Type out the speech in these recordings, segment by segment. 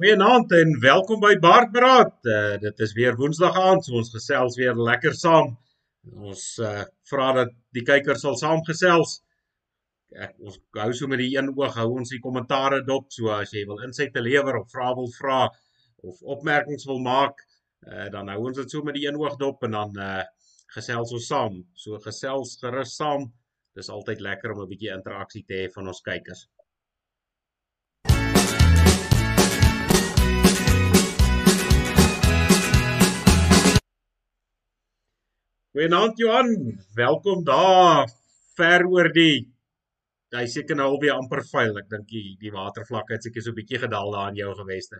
Goeienaand en welkom by Baardberaad. Uh, dit is weer Woensdag aand, so ons gesels weer lekker saam. Ons uh, vra dat die kykers sal saamgesels. Ek ons hou so met die een oog hou ons die kommentare dop, so as jy wil insig te lewer of vra wil vra of opmerkings wil maak, uh, dan hou ons dit so met die een oog dop en dan uh, gesels ons saam. So gesels gerus saam. Dis altyd lekker om 'n bietjie interaksie te hê van ons kykers. Goeienaand Johan, welkom daar ver oor die hy seker nou alweer amper vuil. Ek dink die die watervlakke het seker so 'n bietjie gedaal daar in jou geweste.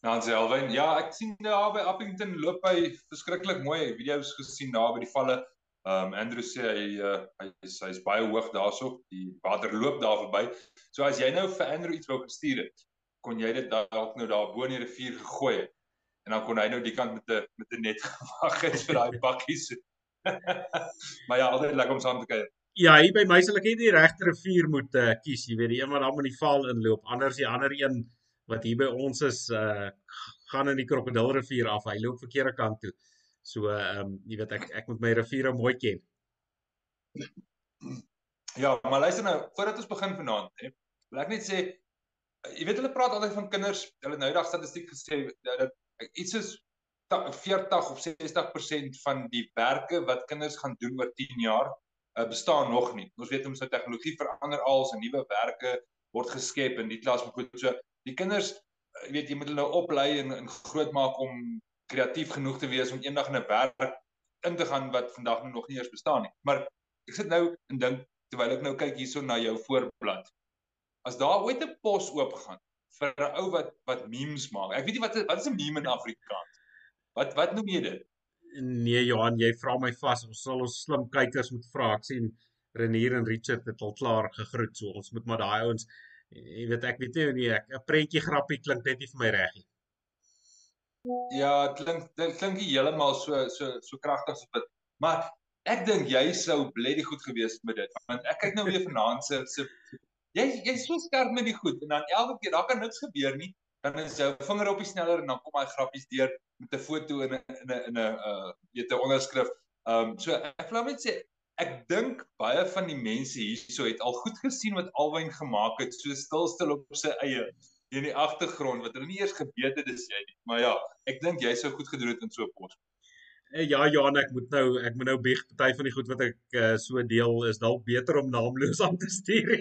Dan Selwyn, ja, ek sien daar by Appington loop hy verskriklik mooi video's gesien daar by die valle. Um Andrew sê hy uh, hy hy's baie hoog daarso, die water loop daar verby. So as jy nou vir Andrew iets wou gestuur het, kon jy dit dalk nou daar bo in die rivier gegooi het en dan kon hy nou die kant met 'n met 'n net gewag het vir daai bakkies. maar ja, altyd lekker om saam te kuier. Ja, hier by my sal ek net die regte rivier moet uh, kies, jy weet, die een wat dan met die val inloop, anders die ander een wat hier by ons is, uh gaan in die krokodilrivier af. Hy loop verkeerde kant toe. So ehm um, jy weet ek ek moet my riviere mooi ken. Ja, maar luister nou, voordat ons begin vanaand, hè. Wil ek net sê jy weet hulle praat altyd van kinders, hulle nou dag statistiek gesê dat iets is 40 of 60% van die werke wat kinders gaan doen oor 10 jaar uh, bestaan nog nie. Ons weet ons nou tegnologie verander als en nuwe werke word geskep in die klas moet so die kinders uh, weet jy moet hulle nou oplei en, en grootmaak om kreatief genoeg te wees om eendag in 'n werk in te gaan wat vandag nog nie eers bestaan nie. Maar ek sit nou en dink terwyl ek nou kyk hierso na jou voorblad. As daar ooit 'n pos oop gaan vir 'n ou wat wat memes maak. Ek weet nie wat wat is 'n meme in Afrikaans? Wat wat noem jy dit? Nee Johan, jy vra my vas. Ons sal ons slim kykers moet vra. Ek sien Renier en Richard het al klaar gegroet, so ons moet maar daai ouens jy weet ek weet nie ek 'n prentjie grappie klink net nie vir my reg nie. Ja, klink dit klink nie heeltemal so so so kragtig as dit. Maar ek dink jy sou bledie goed gewees met dit. Want ek kyk nou weer vanaand se se jy jy's so skerp met die goed en dan elke keer daar kan niks gebeur nie dan is jou vinger op die sneller en dan kom hy grappies deur met 'n foto en 'n in 'n in 'n uh weet 'n onderskrif. Ehm um, so ek wil net sê ek dink baie van die mense hierso het al goed gesien wat Alwyn gemaak het so stil stil op sy eie in die agtergrond wat hulle nie eers geweet het dis jy nie. Maar ja, ek dink jy sou goed gedoen het in so 'n pos. Eh, ja Johan, ek moet nou ek moet nou bieg party van die goed wat ek uh, so deel is dalk beter om naamloos aan te stuur.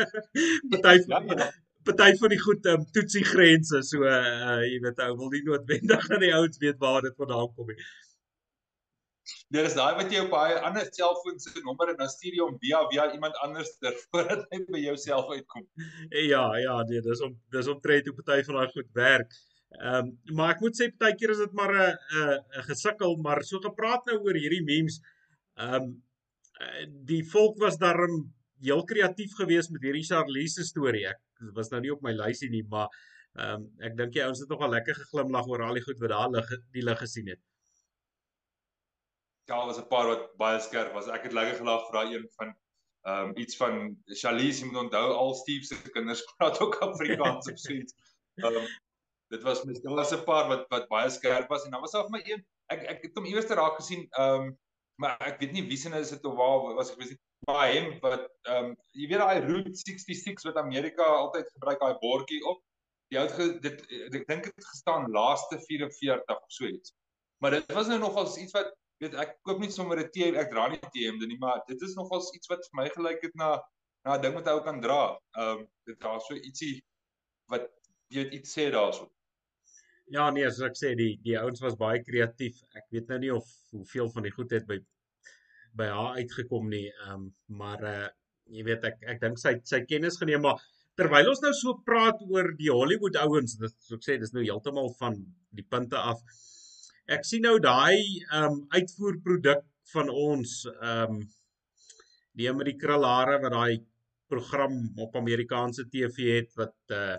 party van ja, ja. party van die goed um, toetsie grense so uh, jy weet ou wil nie noodwendig aan die ouens weet waar dit vandaan kom nie. Dit is daai wat jy op baie ander selfoons se nommer en dan stuur jy hom via via iemand anders ter voordat hy by jou self uitkom. Ja, ja, nee, dis om dis om tred hoe party van daai goed werk. Ehm um, maar ek moet sê partykeer is dit maar 'n 'n gesukkel, maar so gepraat nou oor hierdie memes. Ehm um, die volk was daarom heel kreatief geweest met hierdie Charlize storie. Ek was nou nie op my lysie nie, maar ehm um, ek dink die ouens het nogal lekker geglimlag oor al die goed wat daar lig die lig gesien het. Ja, was 'n paar wat baie skerp was. Ek het lekker gelag vir daai een van ehm um, iets van Charlize, jy moet onthou al Steve se kinders praat ook Afrikaans of so iets. Ehm um, dit was mis daar was 'n paar wat wat baie skerp was en dan was daar vir my een ek ek het hom eers te raak gesien ehm um, maar ek weet nie wie se is dit of waar was ek weet maar hom wat ehm um, jy weet daai route 66 wat Amerika altyd gebruik daai bordjie op die ou dit ek dink dit gestaan laaste 44 of so iets maar dit was nou nogals iets wat weet ek koop nie sommer 'n TM ek dra nie TM nie maar dit is nogals iets wat vir my gelyk het na na 'n ding wat ou kan dra ehm um, dit daar so ietsie wat jy weet iets sê daarso Ja nee, soos ek sê die die ouens was baie kreatief. Ek weet nou nie of hoeveel van die goed het by by haar uitgekom nie. Ehm um, maar uh jy weet ek ek dink sy sy kennis geneem maar terwyl ons nou so praat oor die Hollywood ouens, dit so ek sê dis nou heeltemal van die punte af. Ek sien nou daai ehm um, uitvoerproduk van ons ehm um, die met die krulhare wat daai program op Amerikaanse TV het wat uh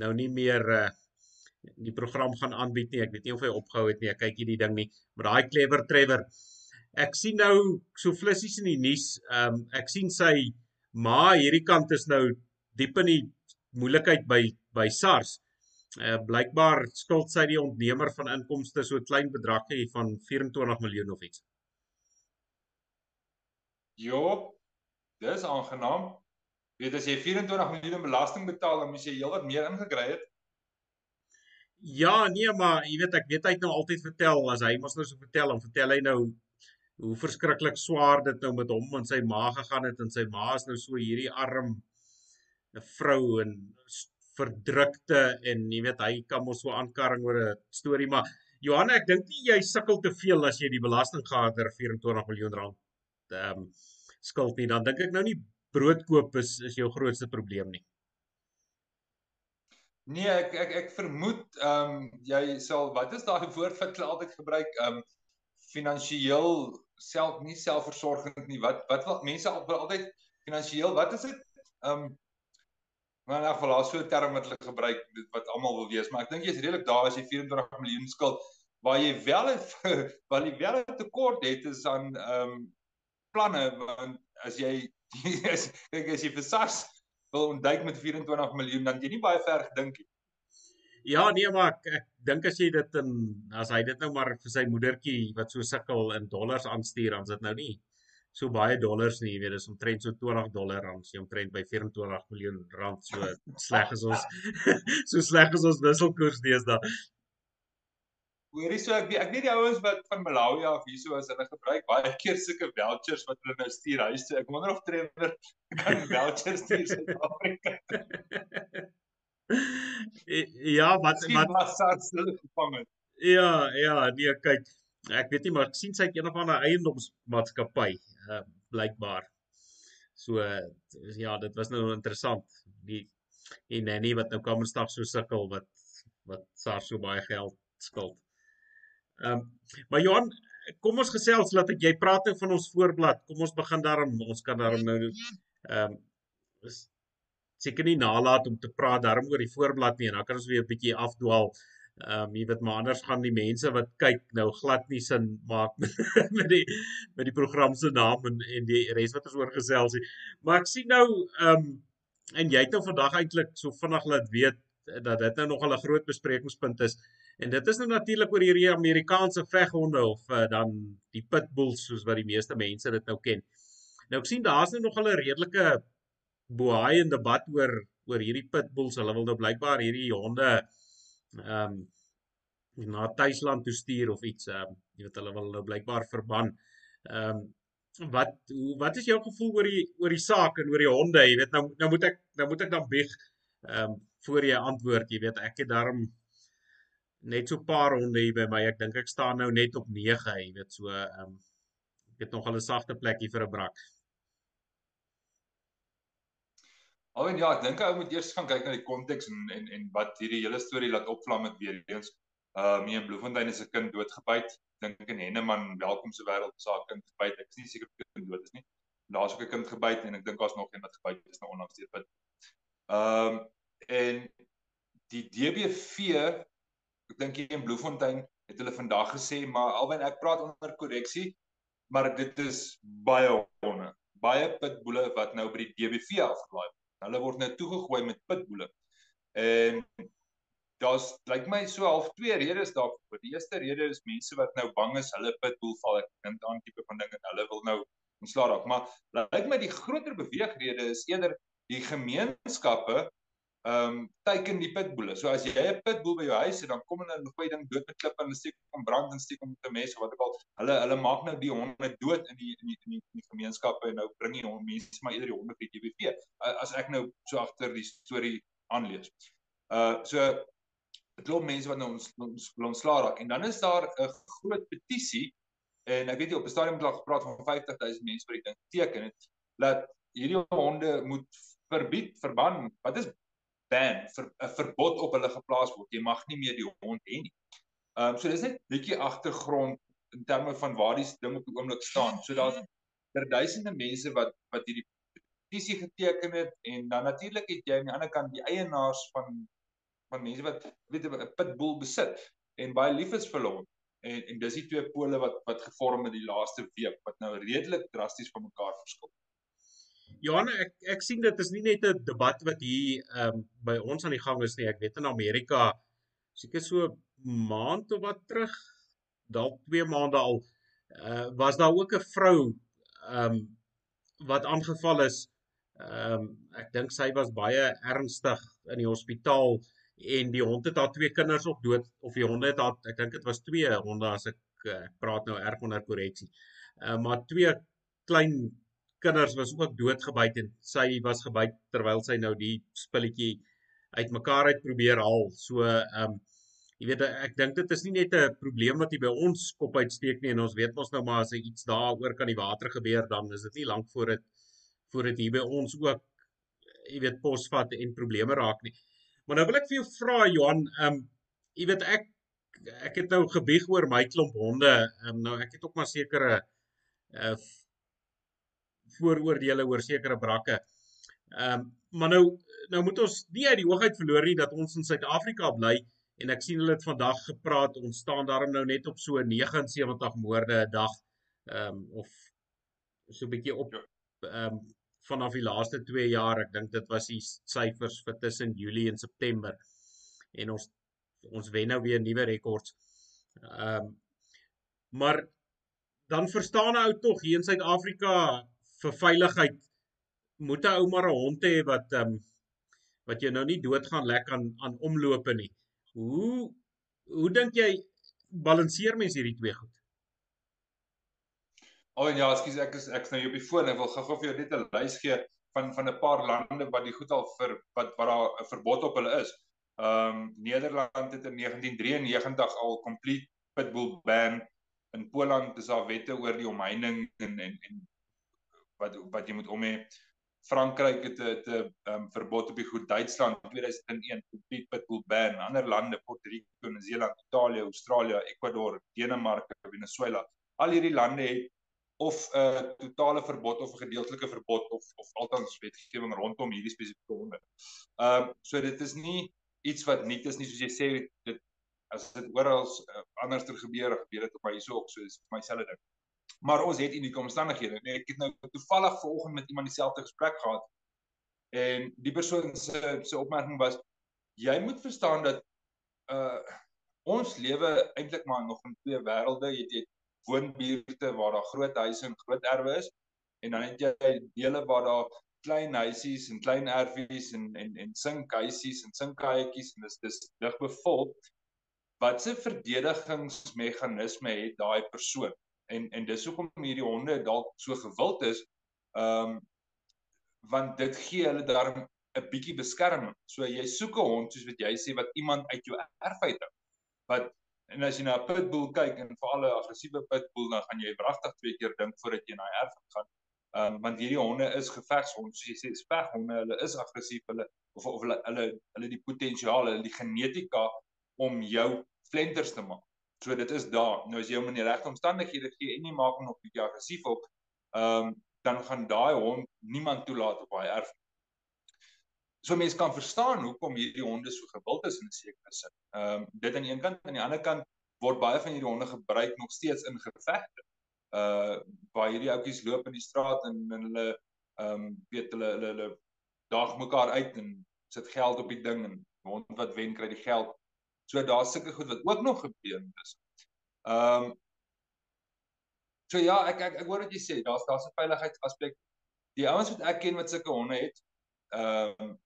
nou nie meer uh die program gaan aanbied nie. Ek weet nie of hy opgehou het nie. Ek kyk hierdie ding nie. Maar daai clever Trevor. Ek sien nou so flissies in die nuus. Ehm um, ek sien sy ma hierdie kant is nou diep in die moeilikheid by by SARS. Uh blykbaar skuld sy die ontnemer van inkomste so 'n klein bedragie van 24 miljoen of iets. Jo, dis aangenaam. Weet as jy 24 miljoen belasting betaal, dan moet jy heelwat meer ingekry het. Ja, nee, maar jy weet ek weet hy het nou altyd vertel as hy mos nou so vertel, dan vertel hy nou hoe verskriklik swaar dit nou met hom en sy ma gegaan het en sy ma is nou so hierdie arm 'n vrou en verdrukte en jy weet hy kan mos so aankarring oor 'n storie maar Johan ek dink nie jy sukkel te veel as jy die belastinggader 24 miljoen rand ehm um, skuld nie dan dink ek nou nie broodkoop is is jou grootste probleem nie Nee ek ek ek vermoed ehm um, jy sal wat is daai woord wat jy altyd gebruik? Ehm um, finansiëel self nie selfversorgend nie. Wat wat wil mense altyd finansiëel wat is dit? Ehm um, Maar in elk geval daar's so 'n term wat hulle gebruik wat almal wil wees, maar ek dink jy's redelik daar as jy 24 miljoen skuld waar jy wel waar jy wel 'n tekort het is aan ehm um, planne want as jy as kyk as jy vir SARS wil ontduik met 24 miljoen dan jy nie baie ver gedink nie. Ja, nee, maar ek, ek dink as jy dit in as hy dit nou maar vir sy moedertjie wat so sukkel in dollars aanstuur, dan is dit nou nie so baie dollars nie, jy weet, dis omtrent so 20 dollar aan, so omtrent by 24 miljoen rand so sleg as ons so sleg as ons wisselkoers deesdae. Hoorie so ek ek weet die ouens wat van Malawi af hierso as hulle gebruik baie keer sulke vouchers wat hulle nou stuur huis toe. Ek wonder of Trevor kan vouchers stuur Suid-Afrika. ja, wat wat SARS hulle gevang het. Ja, ja, nee, kyk, ek weet nie maar ek sien sy het een of ander eiendomsmaatskappy uh blykbaar. So ja, dit was nou interessant. Die die nanny wat nou kom en stap so sukkel wat wat SARS so baie geld skuld. Ehm um, maar Johan, kom ons gesels laat ek jy praat nou van ons voorblad. Kom ons begin daarom ons kan daarom nou ehm um, seker nie nalat om te praat daarom oor die voorblad nie en dan kan ons weer 'n bietjie afdwaal. Ehm um, jy weet maar anders gaan die mense wat kyk nou glad nie sin maak met, die met die program se naam en en die res wat ons oor gesels het. Maar ek sien nou ehm um, en jy het nou vandag eintlik so vinnig laat weet dat dit nou nogal 'n groot besprekingspunt is. En dit is nou natuurlik oor hierdie Amerikaanse veghonde of uh, dan die pitbulls soos wat die meeste mense dit nou ken. Nou ek sien daar's nou nogal 'n redelike boei en debat oor oor hierdie pitbulls. Hulle wil nou blykbaar hierdie honde ehm um, na Tuisland toe stuur of iets ehm um, jy weet hulle wil nou blykbaar verban. Ehm um, wat hoe wat is jou gevoel oor die oor die saak en oor die honde? Jy weet nou nou moet ek nou moet ek dan bieg ehm um, voor jy antwoord. Jy weet ek het daarom net so 'n paar honde hier by my. Ek dink ek staan nou net op 9, jy weet so ehm um, ek het nog 'n sagte plekkie vir 'n brak. Alwen ja, ek dink ou moet eers gaan kyk na die konteks en en en wat hierdie hele storie laat opvlam met weer eens. Uh mee in Bloemfontein is 'n kind doodgebyt. Dink in Henneman, welkom se wêreld se kind gebyt. Ek is nie seker of die kind dood is nie. Daar's ook 'n kind gebyt en ek dink daar's nog een wat gebyt is nou onlangs pit. Ehm um, en die DBV ek dink hier in Bloemfontein het hulle vandag gesê maar alwen ek praat onder korreksie maar dit is baie honde baie pitboele wat nou by die DBV afgelaai word Hulle word nou toegegooi met pitboele. En daar's lyk my so half twee redes daarvoor. Die eerste rede is mense wat nou bang is hulle pitboel val ek dink aan tipe van ding en hulle wil nou ontslaa raak. Maar lyk my die groter beweegrede is eerder die gemeenskappe ehm um, teiken die pitboele. So as jy 'n pitboel by jou huis het, dan kom hulle en gooi ding dood met klippe en steek hom brand en steek hom met 'n mes of wat ook al. Hulle hulle maak nou die honde dood in die in die in die, in die gemeenskappe en nou bring die honde mense maar eerder die honde vir die DBV. As ek nou so agter die storie aanlees. Uh so dit loop mense wat nou ons ons ontslaa raak en dan is daar 'n groot petisie en ek weet jy op 'n stadium het al gepraat van 50000 mense wat die ding teken het dat hierdie honde moet verbied verban. Wat is ban 'n verbod op hulle geplaas word. Jy mag nie meer die hond hê nie. Ehm um, so dis net bietjie agtergrond in terme van waar die ding op die oomblik staan. So daar's ter duisende mense wat wat hierdie petisie geteken het en dan natuurlik het jy aan die ander kant die eienaars van van mense wat weet 'n pitbull besit en baie lief is vir hom. En en dis die twee pole wat wat gevorm het die laaste week wat nou redelik drasties van mekaar verskil. Johan, ek ek sien dit is nie net 'n debat wat hier ehm um, by ons aan die gang is nie. Ek weet in Amerika seker so maand of wat terug, dalk 2 maande al, uh, was daar ook 'n vrou ehm um, wat aangeval is. Ehm um, ek dink sy was baie ernstig in die hospitaal en die hond het haar twee kinders ook dood of die honde het haar ek dink dit was twee honde as ek ek praat nou erg onder korreksie. Uh, maar twee klein kinders was ook doodgebyt en sy was gebyt terwyl sy nou die spulletjie uitmekaar uit probeer haal. So ehm um, jy weet ek dink dit is nie net 'n probleem wat hier by ons kop uitsteek nie en ons weet mos nou maar as iets daaroor kan die water gebeur dan is dit nie lank voor dit voor dit hier by ons ook jy weet posvat en probleme raak nie. Maar nou wil ek vir jou vra Johan, ehm um, jy weet ek ek het nou gebieg oor my klomp honde. Ehm um, nou ek het ook maar sekere uh vooroordeele oor sekere brakke. Ehm um, maar nou nou moet ons nie uit die hoogheid verloor nie dat ons in Suid-Afrika bly en ek sien hulle het vandag gepraat ons staan daarom nou net op so 79 moorde 'n dag ehm um, of so 'n bietjie op ja. ehm um, vanaf die laaste 2 jaar ek dink dit was die syfers vir tussen Julie en September en ons ons wen nou weer nuwe rekords. Ehm um, maar dan verstaan 'n ou tog hier in Suid-Afrika vir veiligheid moet 'n ou maar 'n hond hê wat ehm um, wat jy nou nie doodgaan lek aan aan omlope nie. Hoe hoe dink jy balanseer mens hierdie twee goed? Oh, ja, ekskuus ek is ek's nou hier op die foon. Ek wil gou-gou vir jou net 'n lys gee van van 'n paar lande wat die goed al vir wat wat daar 'n verbod op hulle is. Ehm um, Nederland het in 1993 al complete pitbull ban. In Poland is daar wette oor die omheining en en en wat wat jy moet om hê. Frankryk het 'n 'n um, verbod op die goed. Duitsland 2001 complete pitbull ban. Ander lande, Puerto Rico, Nieu-Seeland, Italië, Australië, Ecuador, Denemarke, Venezuela. Al hierdie lande het of 'n uh, totale verbod of 'n gedeeltelike verbod of of althans wetgewing rondom hierdie spesifieke honde. Ehm um, so dit is nie iets wat nie is nie soos jy sê dit as dit oral uh, anderster gebeur gebeur dit op my hierso ook so is vir myselfde ding maar ons het unieke omstandighede nee, ek het nou toevallig vanoggend met iemand dieselfde gesprek gehad. En die persoon se se opmerking was jy moet verstaan dat uh ons lewe eintlik maar nog in twee wêrelde. Jy het woonbuurte waar daar groot huise en groot erwe is en dan het jy dele waar daar klein huisies en klein erfies en en en sinkhuisies en sinkkaaietjies en dis dis dig bevol wat se verdedigingsmeganisme het daai persoon en en dis hoekom hierdie honde dalk so gewild is ehm um, want dit gee hulle darm 'n bietjie beskerming. So jy soek 'n hond soos wat jy sê wat iemand uit jou erf uit het wat en as jy na 'n pitbull kyk en veral 'n aggressiewe pitbull dan gaan jy wragtig twee keer dink voordat jy na die erf gaan. Ehm um, want hierdie honde is gevegshonde, soos jy sê, speghonde, hulle is aggressief, hulle of of hulle hulle hulle die potensiaal, hulle die genetika om jou flenters te maak. So dit is daar. Nou as jy hom in die regte omstandighede gee en jy maak hom nog bietjie aggressief op, ehm um, dan gaan daai hond niemand toelaat op daai erf. So mense kan verstaan hoekom hierdie honde so gewild is in 'n sekere sin. Ehm um, dit aan die een kant, aan die ander kant word baie van hierdie honde gebruik nog steeds in gevegte uh waar hierdie ouetjies loop in die straat en en hulle ehm um, weet hulle hulle hulle daag mekaar uit en sit geld op die ding en hond wat wen kry die geld. So daar's sulke goed wat ook nog gebeur is. Ehm um, So ja, ek ek ek hoor wat jy sê, daar's daar's 'n veiligheidsaspek. Die ouens wat ek ken wat sulke honde het, ehm um,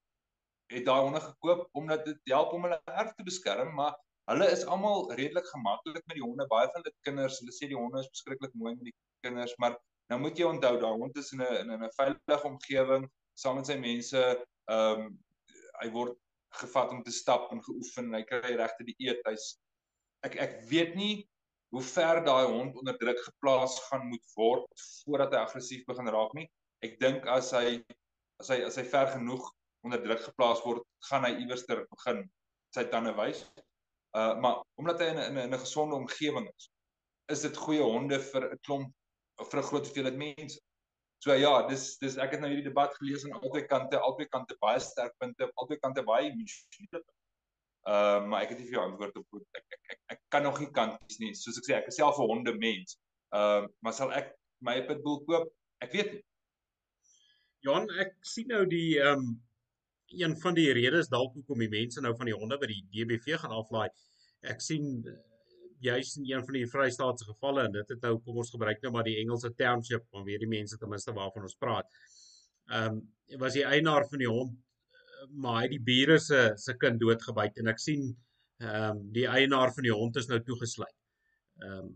het daai honde gekoop omdat dit help om hulle erf te beskerm, maar Hulle is almal redelik gemaklik met die honde. Baie van dit kinders, hulle sê die honde is beskiklik mooi met die kinders, maar nou moet jy onthou daai hond is in 'n in 'n veilige omgewing saam met sy mense. Ehm um, hy word gevat om te stap en geoefen. Hy kry regte die eet. Hy's ek ek weet nie hoe ver daai hond onder druk geplaas gaan moet word voordat hy aggressief begin raak nie. Ek dink as hy as hy as hy ver genoeg onder druk geplaas word, gaan hy iewers ter begin sy tande wys. Uh maar omdat hy in 'n in 'n gesonde omgewing is, is dit goeie honde vir 'n klomp vir 'n groot hoeveelheid mense. So ja, dis dis ek het nou hierdie debat gelees aan albei kante, albei kante baie sterk punte, albei kante baie emosionele. Uh maar ek het nie vir jou antwoord op ek ek, ek ek kan nog nie kanties nie. Soos ek sê, ek is self 'n honde mens. Uh maar sal ek my pitbull koop? Ek weet nie. Johan, ek sien nou die ehm um, een van die redes dalk hoekom die mense nou van die honde by die DBV gaan aflaai. Ek sien juis in een van die Vrystaatse gevalle en dit het nou kom ons gebruik nou maar die Engelse township om weer die mense ten minste waarvan ons praat. Ehm um, was die eienaar van die hond maar hy die bure se se kind doodgebyt en ek sien ehm um, die eienaar van die hond is nou toegesluit. Ehm um,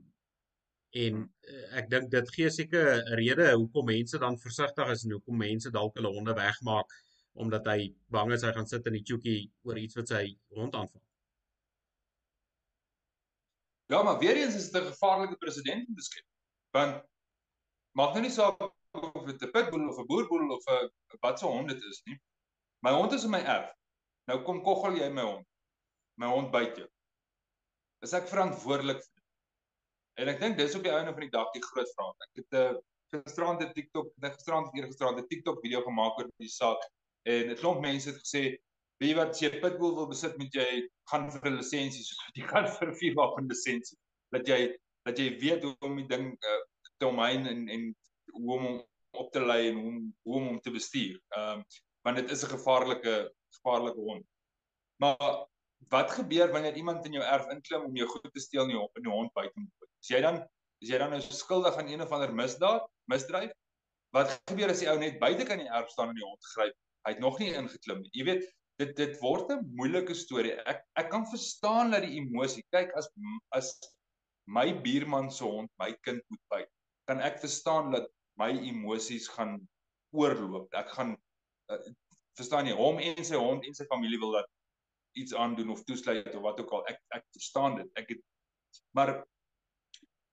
en uh, ek dink dit gee seker 'n rede hoekom mense dan versigtig is en hoekom mense dalk hulle honde wegmaak omdat hy bang is hy gaan sit in die chookie oor iets wat sy hond aanval. Ja, maar weer eens is dit 'n gevaarlike presedent om te skep. Want maak nou nie saak of dit 'n pitbull of 'n boerboel of 'n wat se hond dit is nie. My hond is in my erf. Nou kom koggel jy my hond. My hond byt jou. Is ek verantwoordelik vir dit? En ek dink dis op die einde van die dag die groot vraag. Ek het 'n uh, gisterand 'n TikTok, gisterand weer gisterand 'n TikTok video gemaak oor die saak en 'n klomp mense het gesê Wie wat jy pitbull wil besit met jy gaan vir 'n lisensie soos wat jy gaan vir 'n vuurwapen lisensie. Dat jy dat jy weet hoe om die ding uh, te omheen en en hoe om op te lei en hoe hoe om hom te bestuur. Ehm um, want dit is 'n gevaarlike gevaarlike hond. Maar wat gebeur wanneer iemand in jou erf inklim om jou goed te steel en jou in die hond buite moet put? Is jy dan is jy dan nou skuldig aan een of ander misdaad, misdryf? Wat gebeur as die ou net buite kan die erf staan en die hond gryp? Hy het nog nie ingeklim nie. Jy weet, dit dit word 'n moeilike storie. Ek ek kan verstaan dat die emosie. Kyk as as my buurman se hond my kind moet byt, kan ek verstaan dat my emosies gaan oorloop. Ek gaan uh, verstaan jy hom en sy hond en sy familie wil dat iets aandoen of toesluit of wat ook al. Ek ek verstaan dit. Ek het maar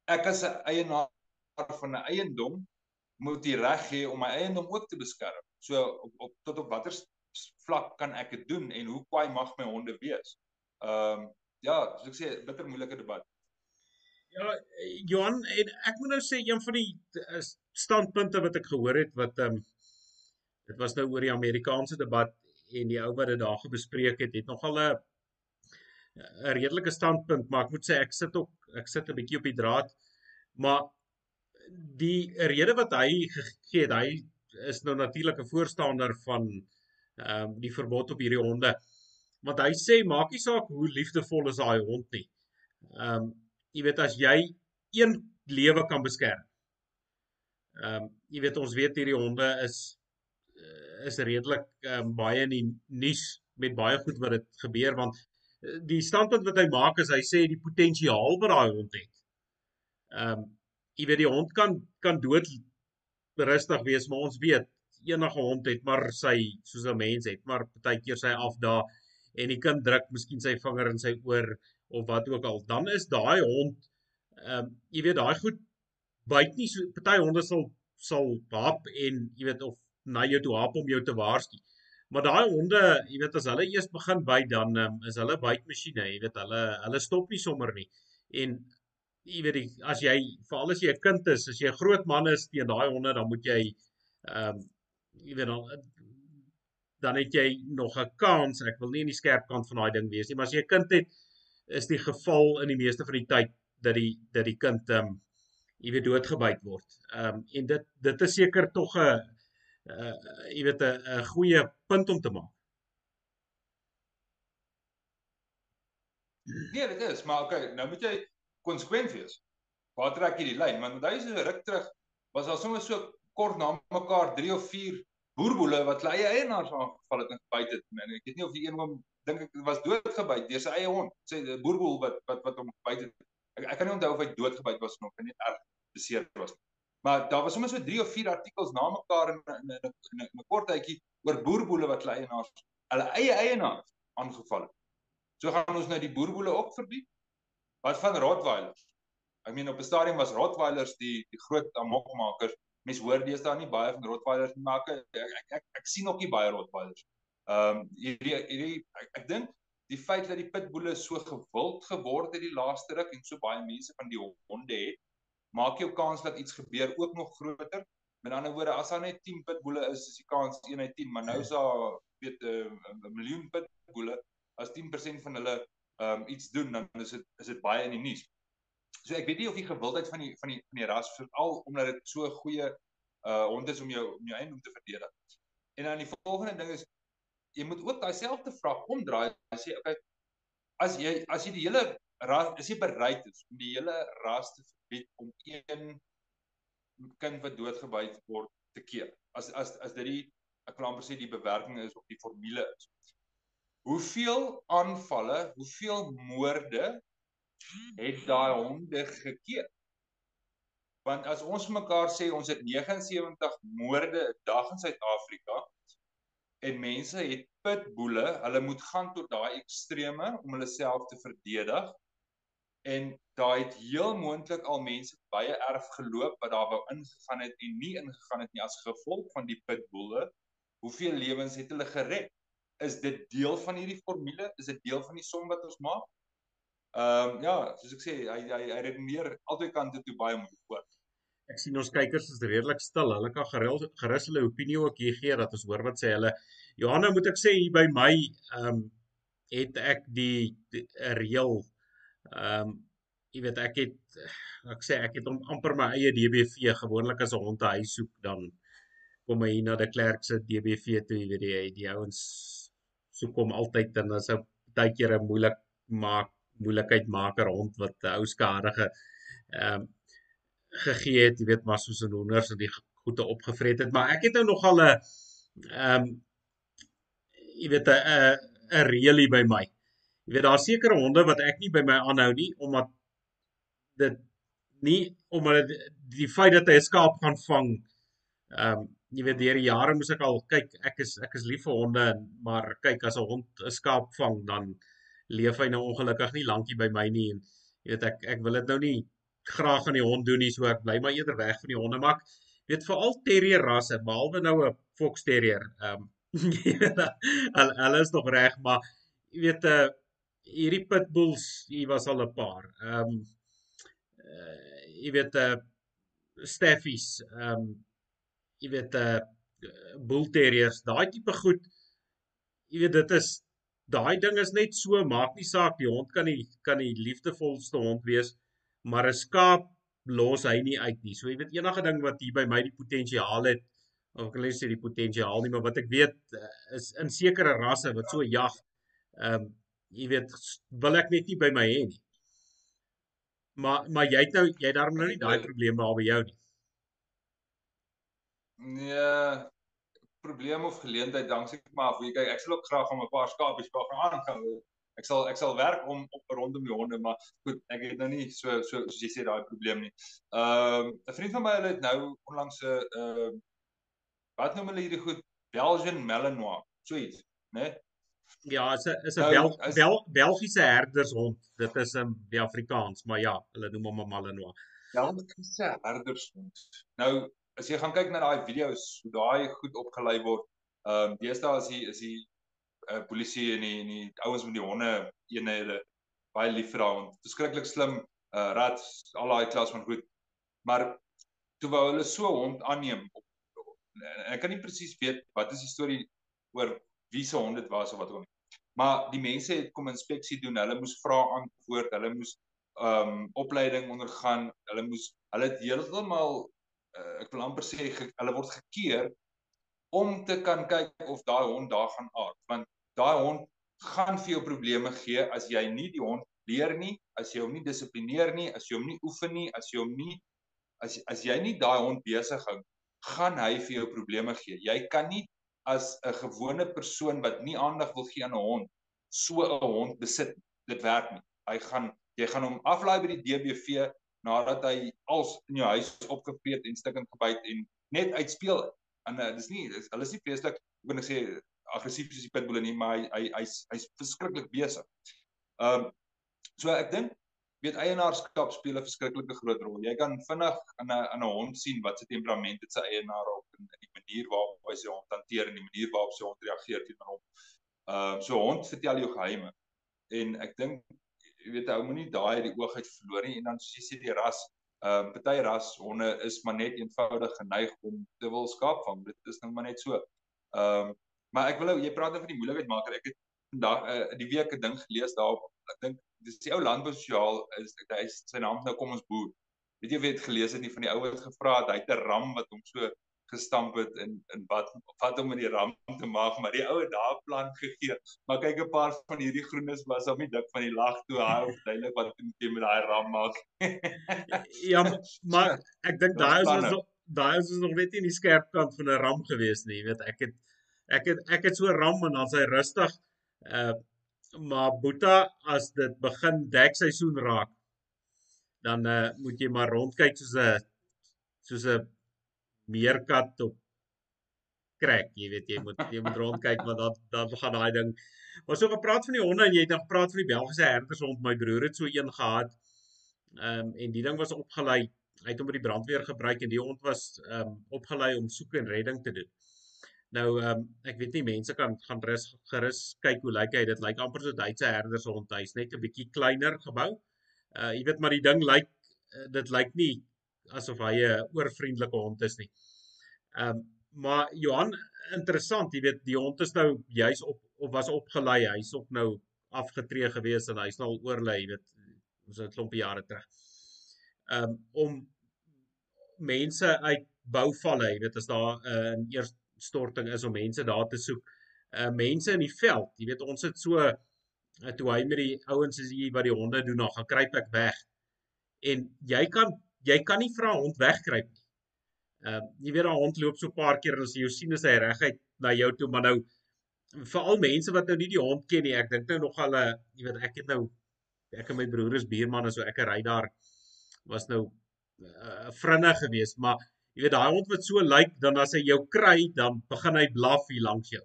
ek as 'n eienaar van 'n eiendom moet die reg hê om my eiendom ook te beskerm. So op, op tot op watter vlak kan ek dit doen en hoe kwaai mag my honde wees? Ehm um, ja, soos ek sê, bitter moeilike debat. Ja, Johan, en ek moet nou sê een van die uh, standpunte wat ek gehoor het wat ehm um, dit was nou oor die Amerikaanse debat en die ou wat dit daar gebespreek het, het nogal 'n 'n redelike standpunt, maar ek moet sê ek sit ook ek sit 'n bietjie op die draad. Maar die rede wat hy gegee het, hy is nou natuurlik 'n voorstander van ehm um, die verbod op hierdie honde. Want hy sê maak nie saak hoe liefdevol is daai hond nie. Ehm um, jy weet as jy een lewe kan beskerm. Ehm um, jy weet ons weet hierdie honde is uh, is redelik um, baie in die nuus met baie goed wat dit gebeur want uh, die standpunt wat hy maak is hy sê die potensiaal wat daai hond het. Ehm um, jy weet die hond kan kan dood rustig wees maar ons weet enige hond het maar sy soos 'n mens het maar partykeer sy afdaa en die kind druk miskien sy vinger in sy oor of wat ook al. Dan is daai hond ehm um, jy weet daai goed byt nie so party honde sal sal hap en jy weet of na jou toe hap om jou te waarsku. Maar daai honde jy weet as hulle eers begin byt dan um, is hulle bytmasjiene jy weet hulle hulle stop nie sommer nie. En jy weet as jy veral as jy 'n kind is as jy 'n groot man is teen daai honde dan moet jy ehm um, jy weet dan dan het jy nog 'n kans. Ek wil nie in die skerp kant van daai ding wees nie, maar as jy 'n kind het, is die geval in die meeste van die tyd dat die dat die kind ehm um, jy weet doodgebyt word. Ehm um, en dit dit is seker tog 'n uh, jy weet 'n 'n goeie punt om te maak. Nee, dit is, maar okay, nou moet jy konsekwent wees. Waar trek jy die lyn? Want hy is so ruk terug was daar sommer so kort na mekaar 3 of 4 boerboele wat hulle eie eienaars aangeval het en gebyt het. En ek weet nie of die een hom dink ek was doodgebyt deur sy eie hond. Sê die boerboel wat wat wat hom gebyt het. Ek, ek kan nie onthou of hy doodgebyt was of net erg beseer was. Maar daar was sommer so 3 of 4 artikels na mekaar in in 'n in 'n kort tydjie oor boerboele wat hulle eienaars hulle eie eienaars aangeval het. So gaan ons nou die boerboele ook verbied. Wat van Rottweilers? Ek meen op 'n stadium was Rottweilers die die groot amokmakers mense hoor deesdae nie baie van Rottweilers nie, maar ek ek, ek ek sien ook nie baie Rottweilers. Ehm um, hierdie hierdie ek, ek dink die feit dat die pitboele so gewild geword het die laaste ruk en so baie mense van die honde het, maak jou kans dat iets gebeur ook nog groter. Met ander woorde, as daar net 10 pitboele is, is die kans 1 uit 10, maar nou is daar weet 'n uh, miljoen pitboele. As 10% van hulle ehm um, iets doen, dan is dit is dit baie in die nuus. So ek weet nie of die gewildheid van die van die van die ras veral omdat dit so 'n goeie Uh hond is om jou om jou eiendom te verdedig. En dan die volgende ding is jy moet ook daai selfde vraag omdraai en sê okay as jy as jy die hele ras is jy bereid is om die hele ras te verbied om een kind wat doodgebyt word te keer. As as as dit die ek wil amper sê die bewerking is of die formule is. Hoeveel aanvalle, hoeveel moorde het daai honde gekeer? Want as ons mekaar sê ons het 79 moorde 'n dag in Suid-Afrika en mense het pitboele, hulle moet gaan tot daai extreme om hulle self te verdedig. En daai het heel moontlik al mense baie erg geloop wat daar wou ingegaan het en nie ingegaan het nie as gevolg van die pitboele. Hoeveel lewens het hulle gered? Is dit deel van hierdie formule? Is dit deel van die som wat ons maak? Ehm um, ja, soos ek sê, hy hy hy redeneer albei kante toe baie mooi oor. Ek sien ons kykers is redelik stil. Hulle kan gerus gerus hulle opinie ook hier gee dat ons hoor wat sê hulle. Johanna, moet ek sê hier by my ehm um, het ek die, die reël ehm um, jy weet ek het ek sê ek het om amper my eie DBV gewoonlik as 'n hond te huis soek dan kom hy na die klerk se DBV toe jy weet die die ouens soek hom altyd en dan sou baie keer 'n moeilik maak moeilikheid maker hond wat 'n ou skadige ehm um, gegee het, jy weet maar soos 'n honders en die goede opgevret het, maar ek het nou nogal 'n ehm um, jy weet 'n 'n reëlie by my. Jy weet daar sekerre honde wat ek nie by my aanhou nie omdat dit nie omdat die feit dat hy 'n skaap gaan vang ehm um, jy weet deur die jare moes ek al kyk ek is ek is lief vir honde maar kyk as 'n hond 'n skaap vang dan leef hy nou ongelukkig nie lankie by my nie en jy weet ek ek wil dit nou nie graag aan die hond doen nie so ek bly maar eerder weg van die honde maar weet veral terrier rasse behalwe nou 'n fox terrier ehm um, hulle is nog reg maar jy weet uh, eh, hierdie pitbulls hier was al 'n paar ehm um, uh, jy weet 'n uh, staffies ehm um, jy weet 'n uh, bull terriers daai tipe goed jy weet dit is daai ding is net so maak nie saak die hond kan die kan die liefdevolste hond wees maar 'n skaap los hy nie uit nie. So jy weet enige ding wat hier by my die potensiaal het of ek wil sê die potensiaal nie maar wat ek weet eh, is in sekere rasse wat so jag ehm um, jy weet wil ek net nie by my hê nie. Maar maar jy het nou jy daarom nou nie daai probleme al by jou nie. Nee probleem of geleentheid dan sê ek maar af. Kyk, ek sal ook graag om 'n paar skapies pa gaan aangaan. Ek sal ek sal werk om op rondom die honde, maar goed, ek het nou nie so so soos jy sê daai probleem nie. Ehm um, 'n vriend van my hulle het nou onlangs 'n ehm uh, wat noem hulle hierdie goed Belgian Malinois, so iets, né? Nee? Ja, is 'n is 'n nou, Bel, Bel, Belgiese herdershond. Dit is 'n um, die Afrikaans, maar ja, hulle noem hom 'n Malinois. Belgiese herdershond. Nou as jy gaan kyk na daai video's hoe daai goed opgelei word, ehm um, deesdae is die is die uh, polisie en die en die ouens met die honde eenhede baie lief vir daai hond. Verskriklik slim, uh rats, al daai klas van goed. Maar toe wou hulle so hond aanneem op ek kan nie presies weet wat is die storie oor wie se hond dit was of wat ook al. Maar die mense het kom inspeksie doen. Hulle moes vra antwoord. Hulle moes ehm um, opleiding ondergaan. Hulle moes hulle het heeltemal uh, ek wil amper sê ge, hulle word gekeer om te kan kyk of daai hond daar gaan aard want daai hond gaan vir jou probleme gee as jy nie die hond leer nie as jy hom nie dissiplineer nie as jy hom nie oefen nie as jy hom nie as as jy nie daai hond besig hou gaan hy vir jou probleme gee. Jy kan nie as 'n gewone persoon wat nie aandag wil gee aan 'n hond so 'n hond besit dit werk nie. Hy gaan jy gaan hom aflaai by die DBV nadat hy als in jou huis opgevreet en stikkend gebyt en net uitspeel. En uh, dis nie dis, hulle is nie vreeslik, ek wil net sê aggressief soos die pitbull nie, maar hy hy hy's hy's verskriklik besig. Ehm um, so ek dink weet eienaarskap speel 'n verskriklike groot rol. Jy kan vinnig in 'n in 'n hond sien wat se temperament dit sy eienaar op en die manier waarop hy sy hond hanteer en die manier waarop sy hond reageer teenoor hom. Ehm uh, so hond vertel jou geheime. En ek dink jy weet ou moenie daai die oog uit verloor nie en dan soos jy sê die ras ehm uh, party ras honde is maar net eenvoudig geneig om te wil skaap vang dit is nou maar net so. Ehm um, maar ek wil ou jy praat oor die moeilikheid maker. Ek het vandag uh, die week 'n ding gelees daarop. Ek dink dis die ou landbou sosiaal is hy sy naam nou kom ons boer. Weet jy weet gelees het nie van die ou wat gevra het hy het 'n ram wat hom so gestamp het in in wat wat om in die ram te maak maar die ou het daar plan gegee. Maar kyk 'n paar van hierdie groenes was al nie dik van die lag toe hy het duidelik wat moet jy met daai ram maak. Ja maar ek dink daai is ons daai is ons nog net nie in die skerp kant van 'n ram gewees nie weet ek het ek het ek het so ram en dan sy rustig uh maar Boeta as dit begin dek seisoen raak dan uh, moet jy maar rondkyk soos 'n soos 'n meerkat op krek, jy weet jy moet jy moet rondkyk want dan dan gaan daai ding. Maar so gepraat van die honde en jy het dan gepraat van die Belgiese herders hond, my broer het so een gehad. Ehm um, en die ding was opgelei. Hy het hom by die brandweer gebruik en die hond was ehm um, opgelei om soek en redding te doen. Nou ehm um, ek weet nie mense kan gaan rus gerus kyk hoe lyk hy. Dit lyk amper so 'n Duitse herders hond. Hy's net 'n bietjie kleiner gebou. Uh jy weet maar die ding lyk uh, dit lyk nie asof hy 'n oorvriendelike hond is nie. Ehm um, maar Johan interessant, jy weet die hond is nou juis op of was opgelei. Hy's ook nou afgetree gewees en hy's nou al oorlei, jy weet ons het klompie jare terug. Ehm um, om mense uit bouvalle, jy weet as daar 'n uh, eers storting is om mense daar te soek. Uh mense in die veld, jy weet ons het so uh, toe hy met die ouens is hier wat die honde doen, dan gaan kruip ek weg. En jy kan jy kan nie vra hond wegkruip nie. Ehm uh, jy weet 'n hond loop so 'n paar keer en as jy jou sien is hy reguit na jou toe, maar nou veral mense wat nou nie die hond ken nie, ek dink nou nog al 'n jy weet ek het nou ek en my broer is buurman en so ek ry daar was nou 'n uh, vrinne gewees, maar jy weet daai hond wat so lyk dan as hy jou kry, dan begin hy blaf hier langs jou.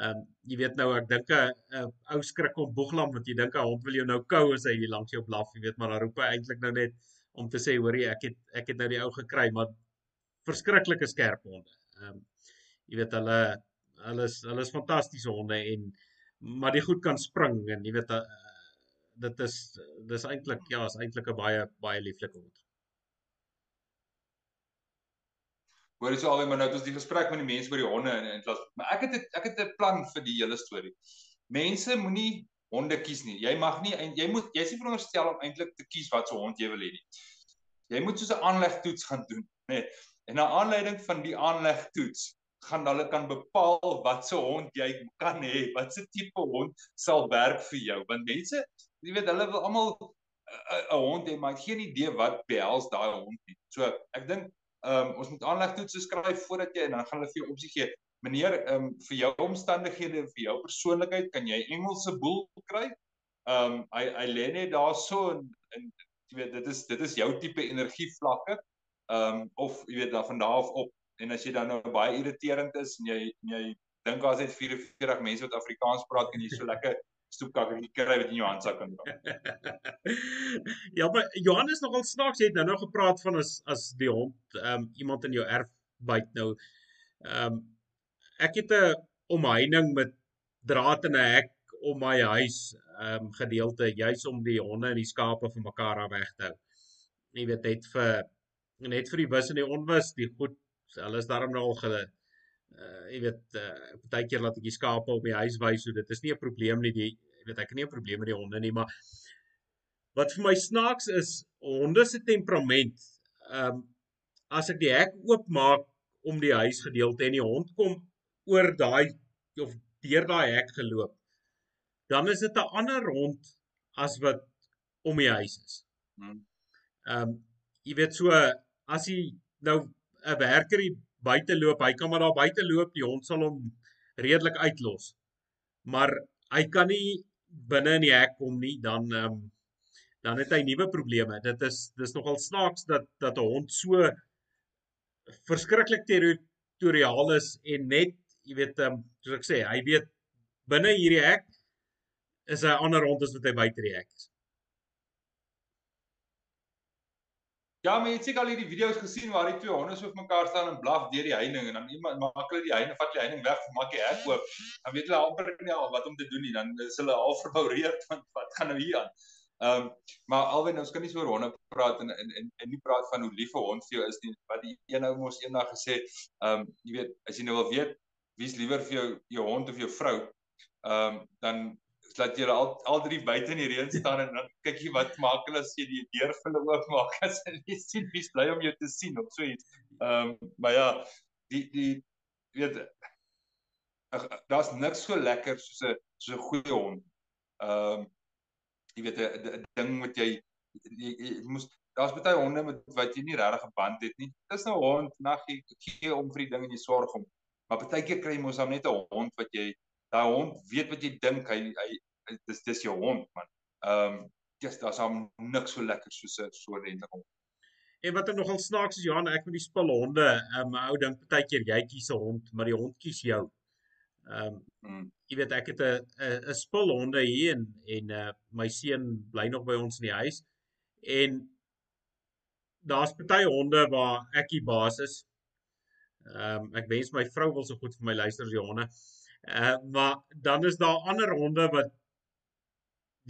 Ehm um, jy weet nou ek dink 'n ou skrik om boeglam wat jy dink 'n hond wil jou nou kou as hy hier langs jou blaf, jy weet maar dan roep hy eintlik nou net om te sê hoorie ek het ek het nou die ou gekry maar verskriklike skerp honde. Ehm um, jy weet hulle hulle is hulle is fantastiese honde en maar die goed kan spring en jy weet uh, dit is dis eintlik ja, is eintlik 'n baie baie lieflike hond. Hoor jy so alweer maar nou het ons die gesprek met die mense oor die honde en en maar ek het ek het 'n plan vir die hele storie. Mense moenie honde kies nie. Jy mag nie jy moet jy is nie veronderstel om eintlik te kies wat so hond jy wil hê nie. Jy moet soos 'n aanlegtoets gaan doen, nê. Nee. En na aanleiding van die aanlegtoets gaan hulle kan bepaal wat so hond jy kan hê, wat se tipe hond sal werk vir jou. Want mense, jy weet, hulle wil almal 'n hond hê, maar geen idee wat behels daai hond nie. So, ek dink ehm um, ons moet aanlegtoetse skryf voordat jy en dan gaan hulle vir jou opsie gee meneer, ehm um, vir jou omstandighede vir jou persoonlikheid kan jy Engelse boel kry. Ehm um, hy hy lê net daarso en en jy weet dit is dit is jou tipe energievlakke. Ehm um, of jy weet daar van daar af op en as jy dan nou baie irriterend is en jy en jy dink daar's net 44 mense wat Afrikaans praat en jy so lekker stoepkakkie kry wat in jou handsak kan dra. ja, maar Johannes nogal snaaks het nou nog gepraat van as as die hond ehm um, iemand in jou erf byt nou. Ehm um, ek het 'n omheining met draad en 'n hek om my huis ehm um, gedeelte juis om die honde en die skape van mekaar af weg te hou. Jy weet net vir net vir die wis en die onwis, die goed, hulle is daarom nou al ge uh jy weet uh partykeer laat ek die skape op die huis wys, so dit is nie 'n probleem nie, die jy weet ek het nie 'n probleem met die honde nie, maar wat vir my snaaks is, honde se temperament. Ehm um, as ek die hek oopmaak om die huisgedeelte en die hond kom oor daai of deur daai hek geloop, dan is dit 'n ander hond as wat om die huis is. Hmm. Ehm um, jy weet so as hy nou 'n werker hier buite loop, hy kan maar daar buite loop, die hond sal hom redelik uitlos. Maar hy kan nie binne in die hek kom nie, dan ehm um, dan het hy nuwe probleme. Dit is dis nogal snaaks dat dat 'n hond so verskriklik territoriaal is en net jy weet ehm um, soos ek sê, hy weet binne hierdie hek is hy ander rond as wat hy buite die hek is. Ja, maar jy het seker al hierdie video's gesien waar die twee honde so op mekaar staan en blaf deur die heining en dan iemand maak hulle die heining, vat die heining weg, maak die hek oop. Dan weet hulle amper nie al wat om te doen nie. Dan is hulle al verboureerd van wat gaan nou hier aan. Ehm um, maar alwen ons kan nie so oor honde praat en en en, en nie praat van hoe lief 'n hond vir jou is nie. Wat die een ou mos eendag gesê, ehm um, jy weet, as jy nou wil weet wie's liewer vir jou jou hond of jou vrou, ehm um, dan laat jy al al drie buite in die reën staan en dan kyk jy wat maak hulle as jy die deur vir hulle oopmaak as hulle sien wie's bly om jou te sien of so iets. Ehm um, maar ja, die die weet daar's niks so lekker soos 'n so 'n goeie hond. Ehm um, jy weet 'n ding wat jy jy, jy moes daar's baie honde met wat jy nie regtig 'n band het nie. Dis nou hond, nag jy gee om vir die ding en jy sorg hom. Maar baie keer kry jy mos dan net 'n hond wat jy daai hond weet wat jy dink hy hy dis dis jou hond man. Ehm um, yes, daar's hom niks so lekker soos 'n so redelike hond. En wat nogal snaaks is Johan, ek met die spulhonde, ehm um, ou dink baie keer jy kies 'n hond, maar die hond kies jou. Ehm um, hmm. jy weet ek het 'n 'n 'n spulhonde hier en en uh my seun bly nog by ons in die huis en daar's baie honde waar ek die baas is. Ehm um, ek wens my vrou wil so goed vir my luister as Johanne. Uh maar dan is daar ander honde wat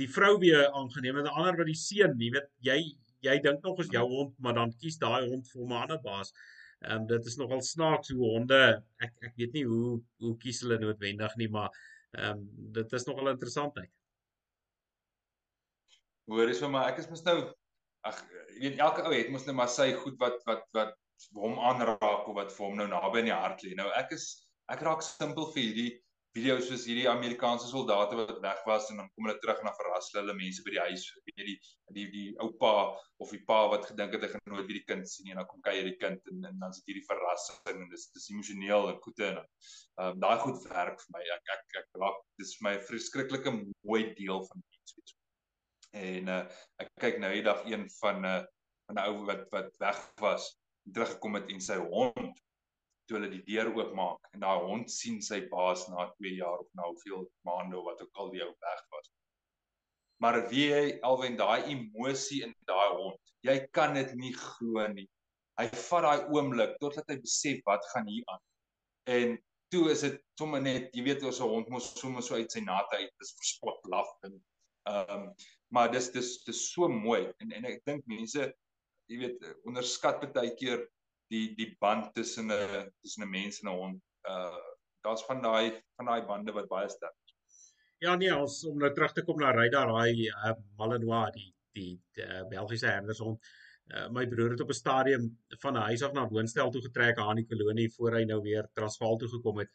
die vrou weer aangeneem en ander wat die seun, jy weet jy jy dink nog as jou hond, maar dan kies daai hond vir 'n ander baas. Ehm um, dit is nogal snaaks hoe honde ek ek weet nie hoe hoe kies hulle noodwendig nie, maar ehm um, dit is nogal interessant uit. Hoor is vir my ek is mos nou ag jy weet elke ou het mos net maar sy goed wat wat wat hom aanraak of wat vir hom nou naby in die hart lê. Nou ek is ek raak simpel vir hierdie video's soos hierdie Amerikaanse soldate wat weg was en dan kom hulle terug en dan verras hulle mense by die huis, weet die die die oupa of die pa wat gedink het hy gaan nooit weer die kind sien nie en dan kom kuier die kind en, en dan sit hierdie verrassing en dis dis emosioneel en goeie en ehm um, daai goed werk vir my. Ek ek ek raak dis vir my 'n verskriklike mooi deel van iets weet. En uh, ek kyk nou die dag een van 'n uh, van 'n ou wat wat weg was, teruggekom het en sy hond toe hulle die deur oopmaak en daai hond sien sy baas na 2 jaar of na hoeveel maande of wat ook al die ou weg was. Maar wie hy alwen daai emosie in daai hond. Jy kan dit nie glo nie. Hy vat daai oomblik totdat hy besef wat gaan hier aan. En toe is dit sommer net, jy weet ons hond mos sommer so uit sy nate uit, dis verspot laf en ehm um, maar dis dis dis so mooi en en ek dink mense jy weet onderskat baie keer die die band tussen 'n tussen 'n mens en 'n hond. Uh daar's van daai van daai bande wat baie sterk is. Ja nee, ons om nou terug te kom na Ryder daai uh, Malinois, die die, die uh, Belgiese herdershond. Uh, my broer het op 'n stadium van 'n huis af na woonstel toe getrek aan die kolonie voor hy nou weer Transvaal toe gekom het.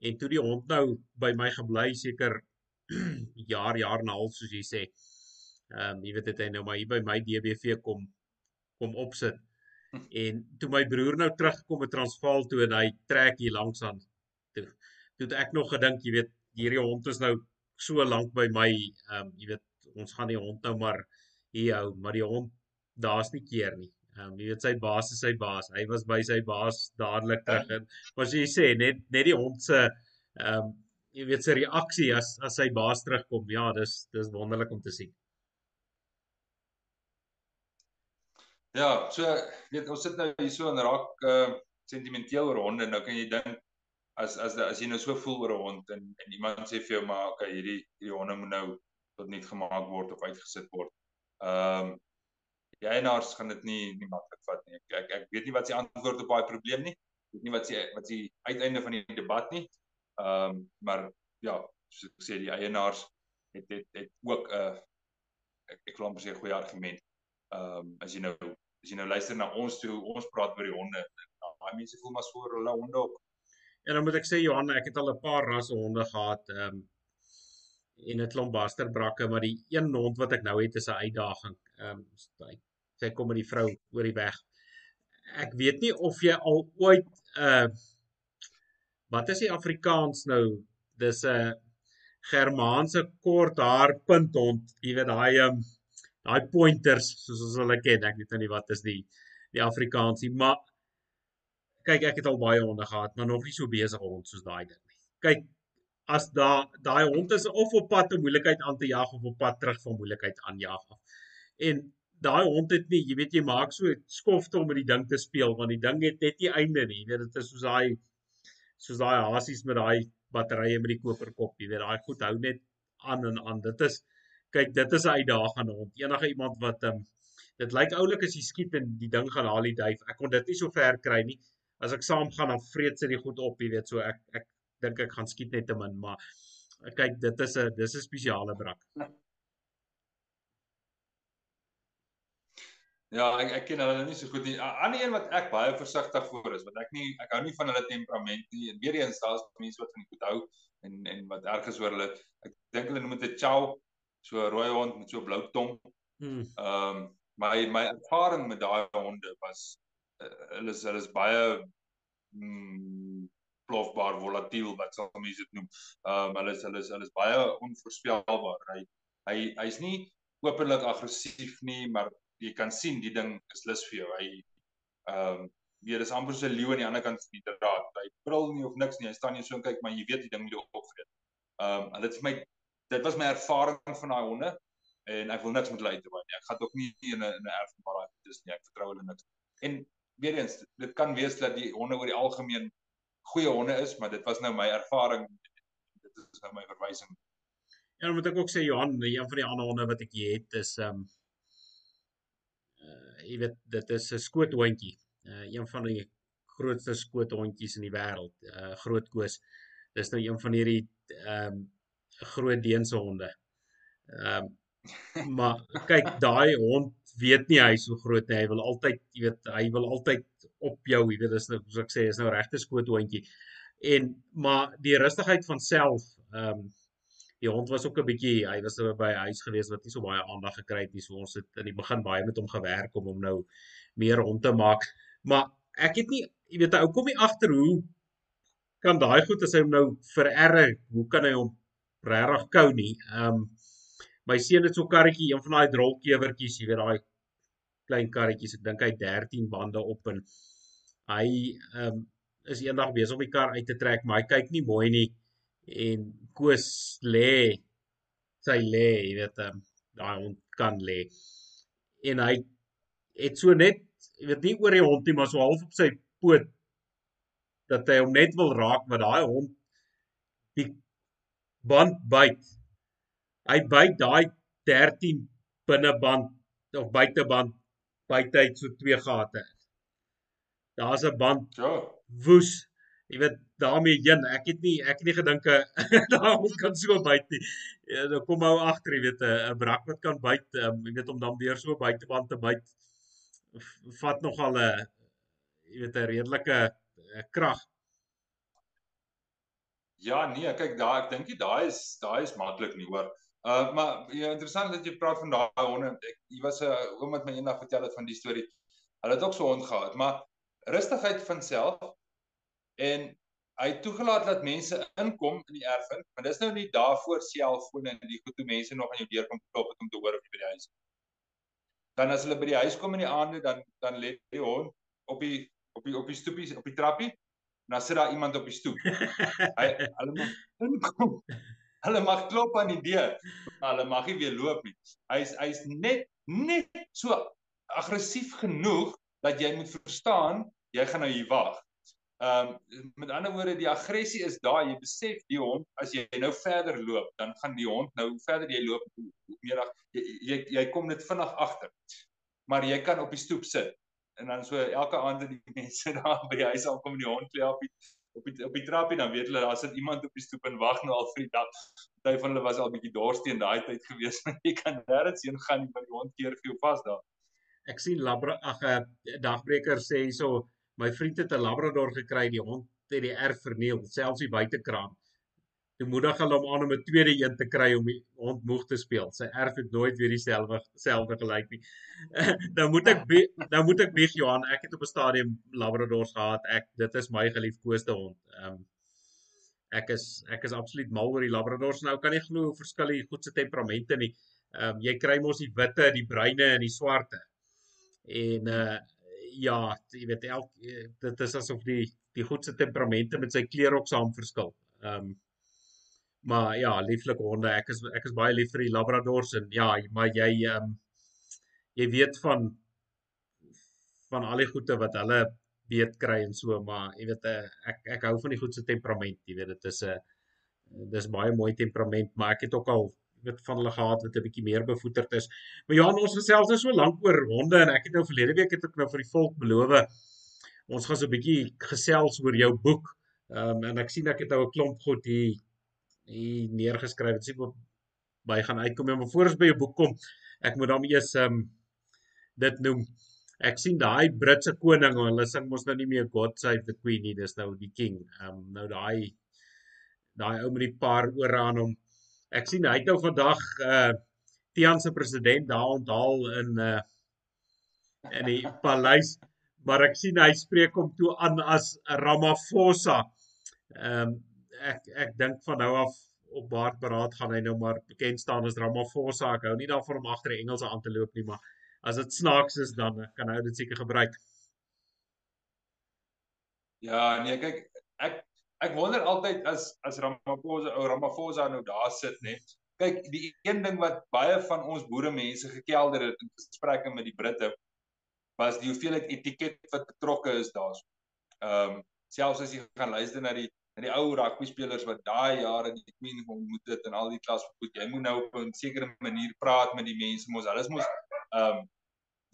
En toe die hond nou by my gebly seker jaar jaar en 'n half soos jy sê. Ehm um, jy weet dit hy nou maar hier by my DBV kom kom opsit. En toe my broer nou teruggekom met Transvaal toe en hy trek hier langs aan toe. Toe het ek nog gedink, jy weet, hierdie hond is nou so lank by my, ehm um, jy weet, ons gaan die hond nou maar hier hou, maar die hond daar's nie keer nie. Ehm um, jy weet sy baas is sy baas. Hy was by sy baas dadelik terug en wat jy sê, net net die hond se ehm um, jy weet sy reaksie as as sy baas terugkom. Ja, dis dis wonderlik om te sien. Ja, so weet ons sit nou hier so en raak uh sentimenteel oor honde. Nou kan jy dink as as as jy nou so voel oor 'n hond en en iemand sê vir jou maar okay, hierdie hierdie honde moet nou tot niet gemaak word of uitgesit word. Ehm um, die eienaars gaan dit nie nie maklik vat nie. Ek, ek ek weet nie wat se antwoord op daai probleem nie. Ek weet nie wat se wat se uiteinde van die debat nie. Ehm um, maar ja, soos ek sê die eienaars het het het ook 'n uh, ek ek glo amper 'n goeie argument. Ehm um, as jy nou as jy nou luister na ons toe ons praat oor die honde. Daai mense voel maar so oor hulle honde ook. En dan moet ek sê Johan ek het al 'n paar rasse honde gehad ehm um, en 'n klomp basterbrakke maar die een hond wat ek nou het is 'n uitdaging. Ehm um, sy kom met die vrou oor die weg. Ek weet nie of jy al ooit 'n uh, wat is die Afrikaans nou? Dis 'n uh, Germaanse kort haar punthond jy weet daai ehm um, daai pointers soos ons hulle ken. Ek weet nou nie wat is die die Afrikaansie, maar kyk ek het al baie honde gehad, maar nog nie so besige hond soos daai ding nie. Kyk as daai daai hond is of op pad om moeilikheid aan te jag of op pad terug van moeilikheid aan jag af. En daai hond het nie, jy weet jy maak so skofte om met die ding te speel want die ding het net nie einde nie. Jy weet dit is soos daai soos daai hasies met daai batterye met die koperkop, jy weet daai goed hou net aan en aan. Dit is kyk dit is 'n uitdagende hond. Enige iemand wat ehm um, dit lyk oulik as jy skiet en die ding gaan haal die duif. Ek kon dit nie so ver kry nie. As ek saam gaan dan vreet sy die goed op, jy weet, so ek ek dink ek gaan skiet net te min, maar kyk dit is 'n dis 'n spesiale brak. Ja, ek ek ken hulle nie so goed nie. 'n Ander een wat ek baie versigtig voor is, want ek nie ek hou nie van hulle temperament nie. En weer eens daar's mense wat van die goed hou en en wat ergens oor hulle. Ek dink hulle noem dit 'n chow, so 'n rooi hond met so 'n blou tong. Hmm. Ehm um, my my ervaring met daai honde was uh, hulle is hulle is baie mm, plofbaar, volatiel wat sal mense dit noem. Ehm um, hulle is hulle is hulle is baie onvoorspelbaar. Hy hy hy's nie openlik aggressief nie, maar jy kan sien die ding is lus vir jou. Hy ehm um, weet dis amper so 'n leeu aan die ander kant van die draad. Hy brul nie of niks nie. Hy staan net so en kyk, maar jy weet die ding moet opvreet. Ehm um, hulle het vir my dit was my ervaring van daai honde en ek wil niks met hulle uitwaai nie. Ek gaan ook nie in 'n in 'n erf waar daar is nie. Ek vertrou hulle niks. En weer eens, dit kan wees dat die honde oor die algemeen goeie honde is, maar dit was nou my ervaring. Dit is nou my verwysing. Ja, moet ek ook sê Johan, een van die ander honde wat ek hier het is ehm um, uh, jy weet dit is 'n skoothondjie. Uh, een van die grootste skoothondjies in die wêreld. Uh groot koes. Dis nou een van hierdie ehm um, groot Deense honde. Ehm um, maar kyk daai hond weet nie hy is so groot nie. Hy wil altyd, jy weet, hy wil altyd op jou, jy weet, dis nou soos ek sê, is nou regte skoothondjie. En maar die rustigheid van self, ehm um, die hond was ook 'n bietjie, hy was by huis gewees wat nie so baie aandag gekry het nie. So ons het in die begin baie met hom gewerk om hom nou meer rond te maak. Maar ek het nie, jy weet, ou kom nie agter hoe kan daai goed as hy hom nou vererg, hoe kan hy hom regtig kou nie? Ehm um, my seun het so 'n karretjie, een van daai drolkewertjies, jy weet daai klein karretjies, ek dink hy 13 bande op en hy ehm um, is eendag besig om die kar uit te trek, maar hy kyk nie mooi nie en Koos lê sy lê, jy weet um, daai hond kan lê. En hy het so net, jy weet nie oor die hond nie, maar so half op sy poot dat hy hom net wil raak, maar daai hond band byt hy byt daai 13 binneband of buiteband buite uit so twee gate. Daar's 'n band. Ja. Woes. Jy weet daarmee heen. Ek het nie ek het nie gedink daar ons kan so byt nie. Ja, dan kom hou agter, jy weet 'n brak wat kan byt, um, jy weet om dan weer so buiteband te byt vat nogal 'n jy weet 'n redelike krag. Ja, nee, kyk daai ek dink jy daai is daai is maklik nie hoor. Uh maar ja, interessant dat jy praat van daai honde. Ek hier was 'n oom wat my eendag vertel het van die storie. Hulle het ook so hond gehad, maar rustigheid van self en hy het toegelaat dat mense inkom in die erf in, maar dis nou nie daarvoor selfone en die goed toe mense nog aan jou deur kom klop om te hoor of jy by die huis is. Dan as hulle by die huis kom in die aande, dan dan lê die hond op die op die op die stoepie op die trappie dan sit daar iemand op die stoep. Hy hulle moet inkom. Hulle mag klop aan die deur, maar hulle mag nie weer loop nie. Hy's hy's net net so aggressief genoeg dat jy moet verstaan jy gaan nou hier wag. Ehm um, met ander woorde die aggressie is daar, jy besef die hond as jy nou verder loop, dan gaan die hond nou verder jy loop meer jy, jy jy kom net vinnig agter. Maar jy kan op die stoep sit en dan so elke aand die mense daar by die huis aankom en die hond lê op die op die op die trappie dan weet hulle daar sit iemand op die stoep en wag nou al vir die dag. Party van hulle was al bietjie doorsteen daai tyd gewees, maar jy kan nêrens heen gaan nie want die hond keer vir jou vas daar. Ek sien labra ag uh, dagbreker sê hierso my vriend het 'n labrador gekry, die hond het die erf verniel, selfs die buitekraan. Toe moedig hulle hom aan om 'n tweede een te kry om die hond moeg te speel. Sy erf het nooit weer dieselfde selfde gelyk nie. nou moet ek nou moet ek bieg Johan, ek het op 'n stadium labradors gehad. Ek dit is my geliefkoeste hond. Ehm um, ek is ek is absoluut mal oor die labradors. Nou kan jy glo hoe verskil die goed se temperamente nie. Ehm um, jy kry mos die witte, die bruine en die swarte. En uh ja, jy weet elk dit is asof die die goed se temperamente met sy kleur ook saam verskil. Ehm um, Maar ja, lieflike honde. Ek is ek is baie lief vir die labradors en ja, maar jy ehm um, jy weet van van al die goeie wat hulle weet kry en so, maar jy weet uh, ek ek hou van die goed se temperament. Jy weet dit is 'n uh, dis baie mooi temperament, maar ek het ook al weet van hulle gehad wat 'n bietjie meer bevoeterd is. Maar ja, ons gesels nou so lank oor honde en ek het nou verlede week het ek nou vir die volk beloof ons gaan so 'n bietjie gesels oor jou boek. Ehm um, en ek sien ek het nou 'n klomp goed hier hier neergeskryf het sê wat by gaan uitkom maar voor ons by jou boek kom ek moet dan eers ehm um, dit noem. Ek sien daai Britse koning, hulle sing mos nou nie meer God save the queen nie, dis nou die king. Ehm um, nou daai daai ou met die paar ore aan hom. Ek sien hy het nou vandag uh Tian se president daar onthaal in uh in die paleis, maar ek sien hy spreek hom toe aan as Ramaphosa. Ehm um, ek ek dink van nou af op baardberaad gaan hy nou maar bekend staan as Ramaphosa. Ek hou nie daarvan om agter die Engelse aan te loop nie, maar as dit snaaks is dan kan hy dit seker gebruik. Ja, nee, kyk, ek ek wonder altyd as as Ramaphosa ou Ramaphosa nou daar sit net. Kyk, die een ding wat baie van ons boere mense gekelder het in gesprekke met die Britte was die hoeveelheid etiket wat betrokke is daarso. Ehm um, selfs as jy gaan luister na die en die ou rugby spelers wat daai jare die Queen ontmoet het en al die klas goed jy moet nou op 'n sekere manier praat met die mense mos. Hulle is mos ehm um,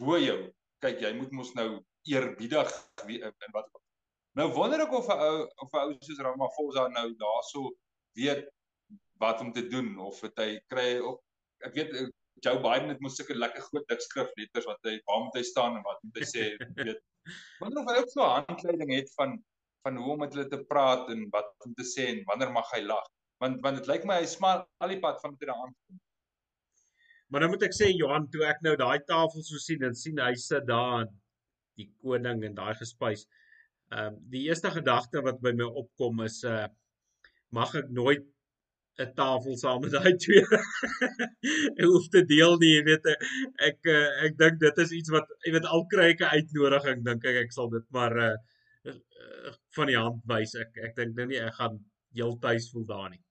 bo jou. Kyk jy moet mos nou eerbiedig en wat nou wonder ek of 'n ou of 'n ou soos Ramaphosa nou daarso weet wat om te doen of het hy kry op ek weet eh, Joe Biden het mos sulke lekker groot dik skrifletters wat hy waar moet hy staan en wat moet hy sê weet. Wonder of hy ook so 'n handleiding het van van hoe om met hulle te praat en wat om te sê en wanneer mag hy lag want want dit lyk my hy smaak al die pad van tot daar aan Maar nou moet ek sê Johan toe ek nou daai tafel so sien en sien hy sit daar die koning en daai gespuis. Ehm um, die eerste gedagte wat by my opkom is uh mag ek nooit 'n tafel saam met daai twee. ek hoef te deel nie, jy weet ek uh, ek dink dit is iets wat jy weet al kry ek 'n uitnodiging dink ek ek sal dit maar uh, van die hand wys. Ek ek dink nou nie ek gaan heel tuis voel daar nie.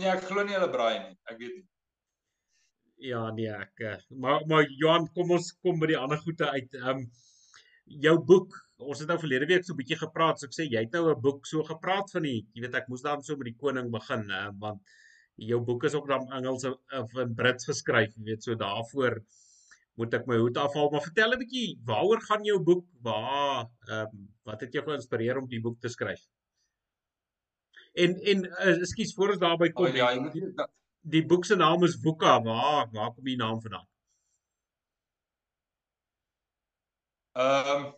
Nee, ek glo nie hulle braai nie. Ek weet nie. Ja, nee, ek uh, maar maar Johan, kom ons kom by die ander goeie uit. Ehm um, jou boek. Ons het nou verlede week so 'n bietjie gepraat, so ek sê jy het nou 'n boek so gepraat van die, jy weet ek moes dan so met die koning begin, uh, want jou boek is ook dan Engels of in Brits geskryf, jy weet, so daarvoor moet ek my hoed afhaal, maar vertel 'n bietjie, waaroor gaan jou boek? Waar ehm um, wat het jou geïnspireer om die boek te skryf? En en uh, ekskuus voor ons daarby kom. Oh, ja, die, die boek se naam is Woeka. Waar waar kom die naam vandaan? Ehm um,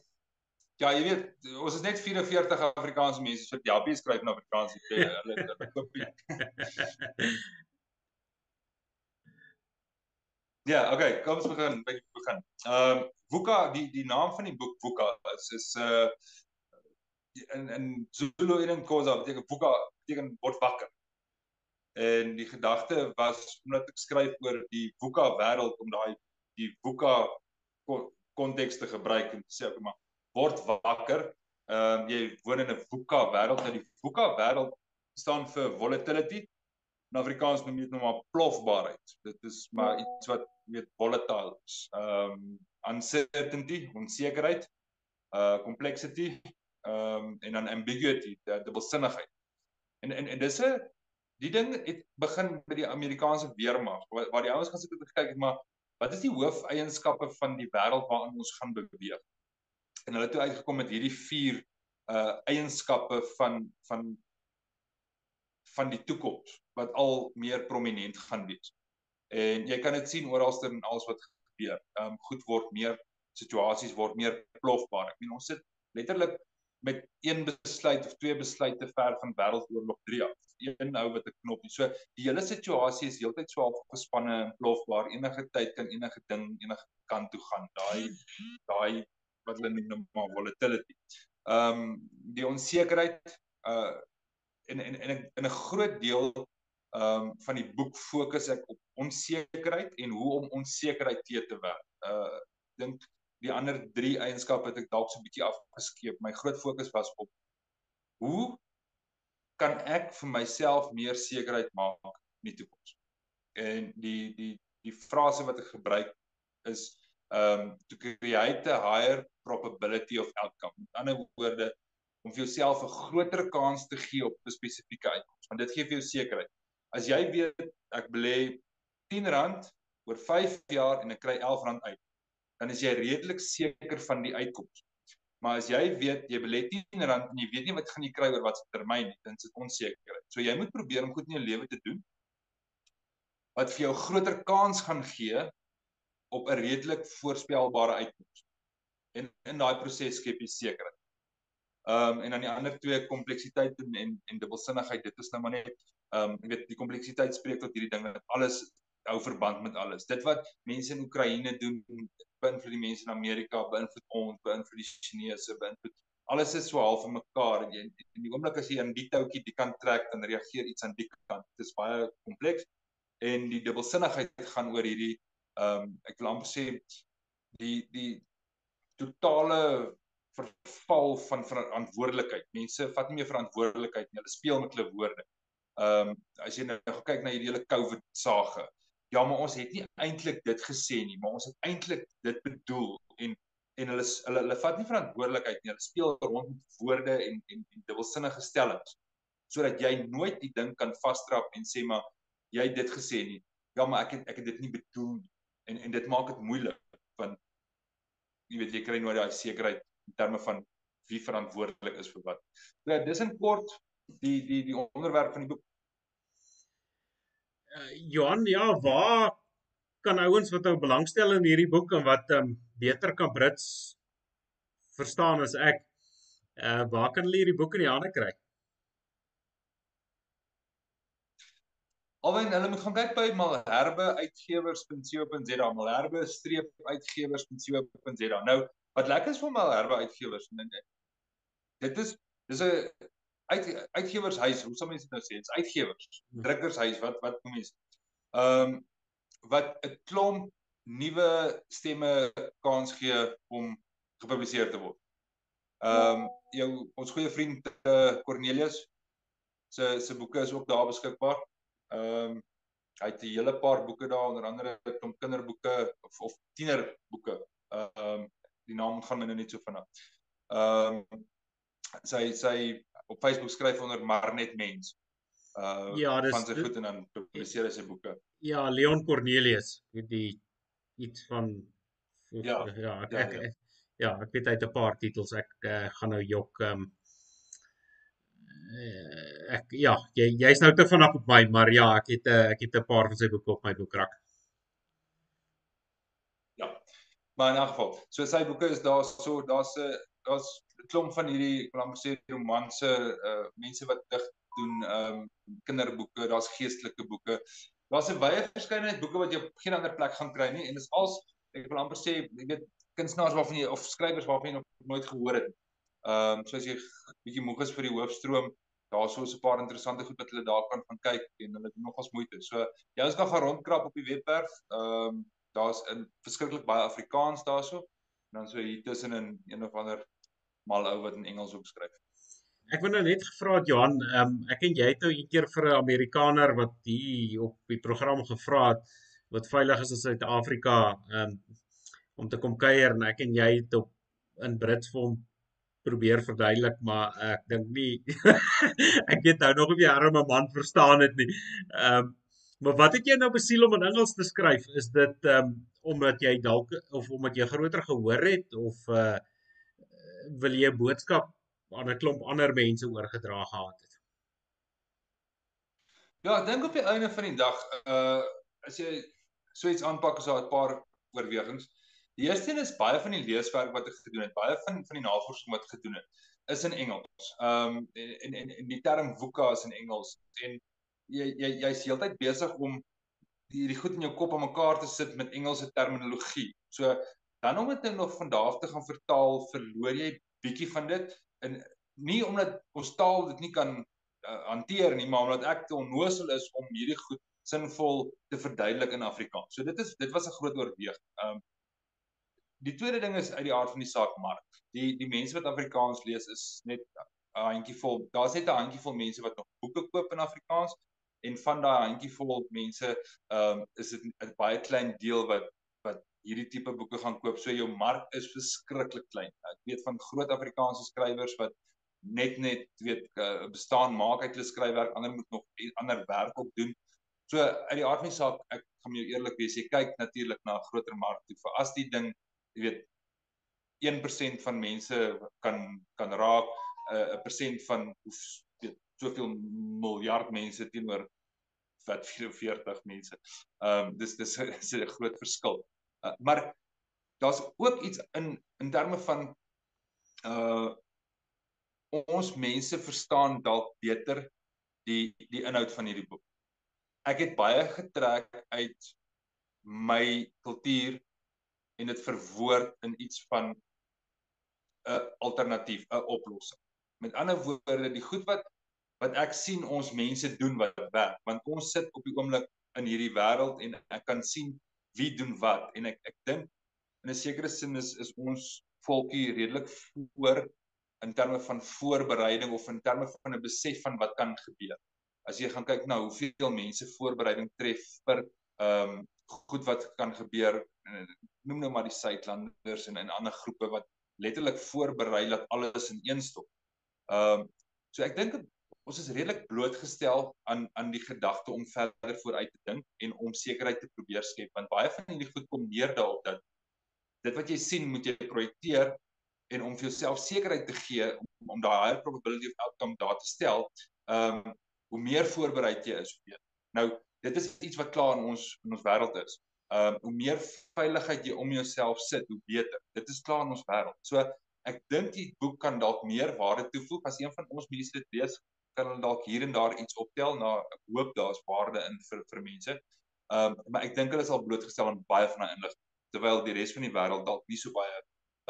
ja, jy weet, ons is net 44 Afrikaanse mense wat Jappie skryf in Afrikaans. Hulle hulle koop Ja, okay, kom ons begin by begin. Ehm um, Wuka, die die naam van die boek Wuka is is uh in in Zulu en in Khoza beteken Wuka beteken word wakker. En die gedagte was omdat ek skryf oor die Wuka wêreld om daai die Wuka konteks te gebruik en sê ek maar word wakker. Ehm um, jy woon in 'n Wuka wêreld en die Wuka wêreld staan vir volatility. In Afrikaans noem jy dit nou maar plofbaarheid. Dit is maar iets wat weet volatile is. Ehm um, uncertainty, onsekerheid, uh complexity, ehm um, en dan ambiguity, dubbelsinnigheid. En en en dis 'n die ding het begin by die Amerikaanse weermag waar, waar die ouens gaan sit en kyk maar wat is die hoofeienskappe van die wêreld waarin ons gaan beweeg? En hulle het toe uitgekom met hierdie vier uh eienskappe van van van die toekoms wat al meer prominent gaan wees. En jy kan dit sien oralste in alles wat gebeur. Ehm um, goed word meer situasies word meer plofbaar. Ek meen ons sit letterlik met een besluit of twee besluite ver van wêreldoorlog 3 af. Een ou wat 'n knop nie. So die hele situasie is heeltyd so afgespanne en plofbaar. Enige tyd kan enige ding enige kant toe gaan. Daai daai wat hulle noem maar volatility. Ehm um, die onsekerheid uh en en en 'n 'n groot deel ehm um, van die boek fokus ek op onsekerheid en hoe om onsekerheid te te werk. Uh dink die ander 3 eienskappe het ek dalk so 'n bietjie afgeskeep. My groot fokus was op hoe kan ek vir myself meer sekerheid maak in die toekoms. En die die die frase wat ek gebruik is um to create a higher probability of outcome. Met ander woorde om vir jouself 'n groter kans te gee op 'n spesifieke uitkoms. Want dit gee vir jou sekerheid. As jy weet ek belê R10 oor 5 jaar en ek kry R11 uit, dan is jy redelik seker van die uitkoms. Maar as jy weet jy belê R10 en jy weet nie wat gaan jy kry oor watter termyn nie, dan is dit onsekerheid. So jy moet probeer om goed in jou lewe te doen wat vir jou groter kans gaan gee op 'n redelik voorspelbare uitkoms. En in daai proses skep jy sekerheid. Ehm um, en dan die ander twee kompleksiteit en en, en dubbelsinnigheid, dit is nou maar net ehm um, jy weet die kompleksiteit spreek tot hierdie ding dat alles hou verband met alles. Dit wat mense in Oekraïne doen, beïnvloed die mense in Amerika, beïnvloed ons, beïnvloed die Chinese, beïnvloed alles is so half van mekaar en jy in die oomblik as jy aan die toutjie die kant trek dan reageer iets aan die kant. Dit is baie kompleks en die dubbelsinnigheid gaan oor hierdie ehm um, ek wil amper sê die die totale verval van verantwoordelikheid. Mense vat nie meer verantwoordelikheid nie. Hulle speel met hulle woorde. Ehm um, as jy nou kyk na hierdie hele COVID sage. Ja, maar ons het nie eintlik dit gesê nie, maar ons het eintlik dit bedoel en en hulle hulle hulle vat nie verantwoordelikheid nie. Hulle speel rond met woorde en en, en dubbelsinnige stellings sodat jy nooit die ding kan vasdrap en sê maar jy het dit gesê nie. Ja, maar ek het ek het dit nie bedoel nie. En en dit maak dit moeilik want jy weet jy kry nooit daai sekerheid in terme van wie verantwoordelik is vir wat. Ja, dis in kort die die die onderwerp van die boek. Uh, Johan, ja, waar kan ouens wat nou belangstel in hierdie boek en wat um, beter kan Brits verstaan as ek, uh waar kan hulle hierdie boek in die hande kry? Alwen hulle moet gaan kyk by Malherbe uitgewers.co.za, Malherbe streep uitgewers.co.za. Nou, wat lekker is van Malherbe uitgewers, dit is dis 'n uit uitgewershuis, hoe sou mense dit nou sê? Dit's uitgewers, hmm. drukkershuis, wat wat noem mense? Ehm um, wat 'n klomp nuwe stemme kans gee om gepubliseer te word. Ehm um, jou ons goeie vriend uh, Cornelius se se boeke is ook daar beskikbaar. Ehm um, hy het 'n hele paar boeke daar onder andere 'n klomp kinderboeke of of tienerboeke. Ehm um, die naam gaan my nou net so vinnig. Ehm um, sy sy op Facebook skryf onder maar net mens uh ja, dis, van sy goed en dan publiseer hy sy boeke. Ja, Leon Cornelius, die iets van ja, ja, ek, ja, ek, ja. ja, ek weet hy het 'n paar titels. Ek uh, gaan nou jok ehm um, ek ja, jy jy's nou te vinnig op my, maar ja, ek het 'n uh, ek het 'n paar van sy boeke op my boekrak. Ja. Maar in elk geval, so sy boeke is daar so daar's 'n daar's klomp van hierdie ek wil amper sê romanse uh mense wat dig doen ehm um, kinderboeke, daar's geestelike boeke. Daar's 'n wye verskeidenheid boeke wat jy op geen ander plek gaan kry nie en dit is als ek wil amper sê, jy weet kunstenaars waarvan jy of skrywers waarvan jy nog nooit gehoor het. Ehm um, soos jy bietjie moeg is vir die hoofstroom, daar's so 'n paar interessante goed wat hulle daar kan gaan kyk en hulle doen nogals moeite. So jy ons kan gaan rondkrap op die webwerf. Ehm um, daar's in verskriklik baie Afrikaans daarso. En dan so hier tussen in een of ander mal ou wat in Engels ook skryf. Ek wou nou net gevra het Johan, um, ek en jy het nou keer vir 'n Amerikaner wat hier op die program gevra het wat veilig is in Suid-Afrika um, om te kom kuier en ek en jy het op in Brits vir hom probeer verduidelik maar ek dink nie ek weet nou nog of jy arme man verstaan dit nie. Ehm um, maar wat het jy nou besiel om in Engels te skryf? Is dit ehm um, omdat jy dalk of omdat jy groter gehoor het of uh wil jy 'n boodskap aan 'n klomp ander mense oorgedra gehad het. Ja, ek dink op die einde van die dag uh as jy so iets aanpak as 'n paar oorwegings. Die eerste een is baie van die leeswerk wat ek gedoen het, baie van van die navorsing wat ek gedoen het, is in Engels. Um en en en die term VUCA is in Engels en jy jy jy's heeltyd besig om hierdie goed in jou kop om mekaar te sit met Engelse terminologie. So dan om dit nou nog van daar af te gaan vertaal, verloor jy bietjie van dit en nie omdat ons taal dit nie kan uh, hanteer nie, maar omdat ek te onnosel is om hierdie goed sinvol te verduidelik in Afrikaans. So dit is dit was 'n groot oorweging. Um die tweede ding is uit die aard van die saak mark. Die die mense wat Afrikaans lees is net 'n handjievol. Daar's net 'n handjievol mense wat nog boeke koop in Afrikaans en van daai handjievol mense um is dit 'n baie klein deel wat hierdie tipe boeke gaan koop. So jou mark is verskriklik klein. Ek weet van groot Afrikaanse skrywers wat net net weet uh, bestaan maak uit hulle skryfwerk, ander moet nog ander werk op doen. So uit die aard van die saak, ek gaan jou eerlik wees, jy kyk natuurlik na 'n groter mark toe. Vir as die ding, jy weet 1% van mense kan kan raak, eh, 'n uh, persent van hoe weet soveel miljard mense teenoor wat 44 mense. Ehm um, dis dis is 'n groot verskil. Uh, maar daar's ook iets in in terme van uh ons mense verstaan dalk beter die die inhoud van hierdie boek. Ek het baie getrek uit my kultuur en dit verwoord in iets van 'n alternatief, 'n oplossing. Met ander woorde, die goed wat wat ek sien ons mense doen wat werk, want ons sit op die oomblik in hierdie wêreld en ek kan sien wie doen wat en ek ek dink in 'n sekere sin is is ons volkie redelik voor in terme van voorbereiding of in terme van 'n besef van wat kan gebeur. As jy gaan kyk na hoeveel mense voorbereiding tref vir ehm um, goed wat kan gebeur, noem nou maar die Suidlanders en en ander groepe wat letterlik voorberei dat alles in een stop. Ehm um, so ek dink ons is redelik blootgestel aan aan die gedagte om verder vooruit te dink en om sekerheid te probeer skep want baie van hierdie goed kom neer daarop dat dit wat jy sien moet jy projekteer en om vir jouself sekerheid te gee om, om daai higher probability of outcome daar te stel. Ehm um, hoe meer voorbereid jy is, hoe beter. Nou, dit is iets wat klaar in ons in ons wêreld is. Ehm um, hoe meer veiligheid jy om jouself sit, hoe beter. Dit is klaar in ons wêreld. So ek dink die boek kan dalk meer waarde toevoeg as een van ons mense dit lees kan hulle dalk hier en daar iets optel na ek hoop daar's waarde in vir vir mense. Ehm um, maar ek dink hulle sal blootgestel aan baie van daai inligting terwyl die res van die wêreld dalk nie so baie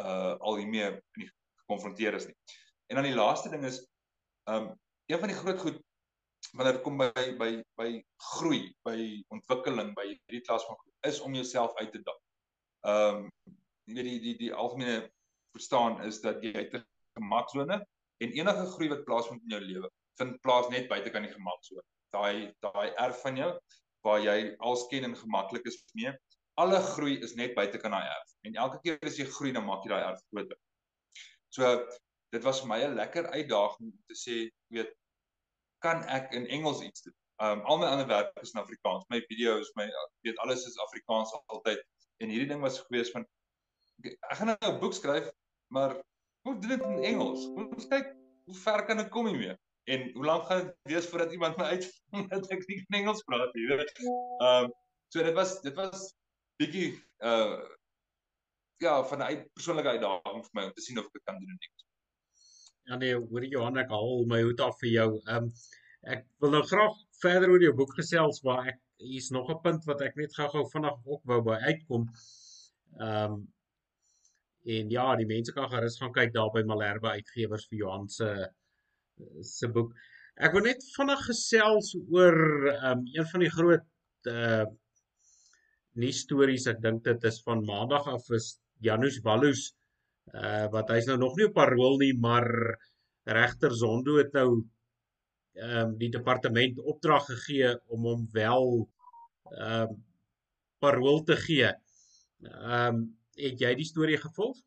uh al hiermee gekonfronteer is nie. En dan die laaste ding is ehm um, een van die groot goed wanneer dit kom by by by groei, by ontwikkeling, by hierdie klas van groei is om jouself uit te daag. Ehm um, jy weet die die die algemene verstaan is dat jy uit 'n gemaksone en enige groei wat plaasvind in jou lewe vind plaas net buite kan die gemaksone. Daai daai erf van jou waar jy alsken en gemaklik is mee. Alle groei is net buite kan daai erf. En elke keer as jy groei dan maak jy daai erf groter. So dit was vir my 'n lekker uitdaging om te sê, weet kan ek in Engels iets doen? Um al my ander werk is in Afrikaans. My video's, my weet alles is Afrikaans altyd. En hierdie ding was gewees van ek gaan nou 'n boek skryf, maar hoe doen dit in Engels? Ons kyk hoe ver kan ek kom hiermee? En hoe lank gaan dit wees voordat iemand my uitvind dat ek nie Engels praat nie, weet? Ehm um, so dit was dit was bietjie uh ja, van 'n uit, persoonlike uitdaging vir my om te sien of ek dit kan doen in Engels. Ja nee, hoor Johan, ek haal my hoed af vir jou. Ehm um, ek wil nou graag verder oor jou boek gesels, maar ek hier's nog 'n punt wat ek net gou-gou vinnig ook wou by uitkom. Ehm um, En ja, die mense kan gerus gaan kyk daar by Malherbe Uitgewers vir Johan se se boek. Ek wil net vinnig gesels oor um, een van die groot uh nuus stories. Ek dink dit is van Maandag af is Janus Wallus uh wat hy's nou nog nie op parol nie, maar regter Zondo het nou ehm um, die departement opdrag gegee om hom wel ehm um, parol te gee. Ehm um, het jy die storie gevolg?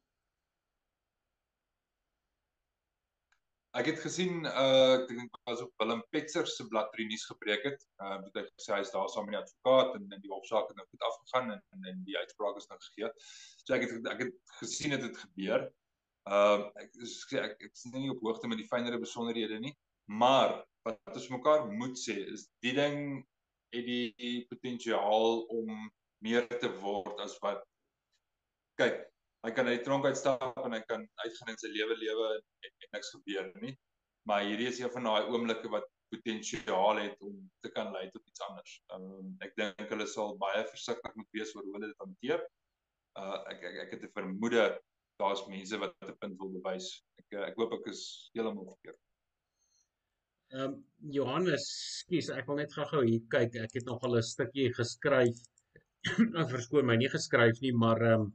Ek het gesien uh ek dink was op Willem Petzer se blad drie nuus gepreek het. Uh het hy gesê hy is daar saam met die advokaat en in die hofsaak het nou goed afgegaan en en, die uitspraak is nou gegee. So ek het ek het gesien dit het gebeur. Uh ek sê ek ek is nie op hoogte met die fynere besonderhede nie, maar wat ons mekaar moet sê is die ding het die potensiaal om meer te word as wat kyk, hy kan uit die tronk uitstap en hy kan uitgaan in sy lewe lewe en, en niks gebeur nie. Maar hierdie is een van daai oomblikke wat potensiaal het om te kan lei tot iets anders. Um, ek dink hulle sal baie versigtig moet wees oor hoe hulle dit hanteer. Uh ek ek ek het 'n vermoede daar's mense wat 'n punt wil bewys. Ek ek hoop ek is heeltemal verkeerd. Ehm um, Johannes, skus, ek wil net gou-gou hier kyk. Ek het nog al 'n stukkie geskryf. Verskoon my, nie geskryf nie, maar ehm um,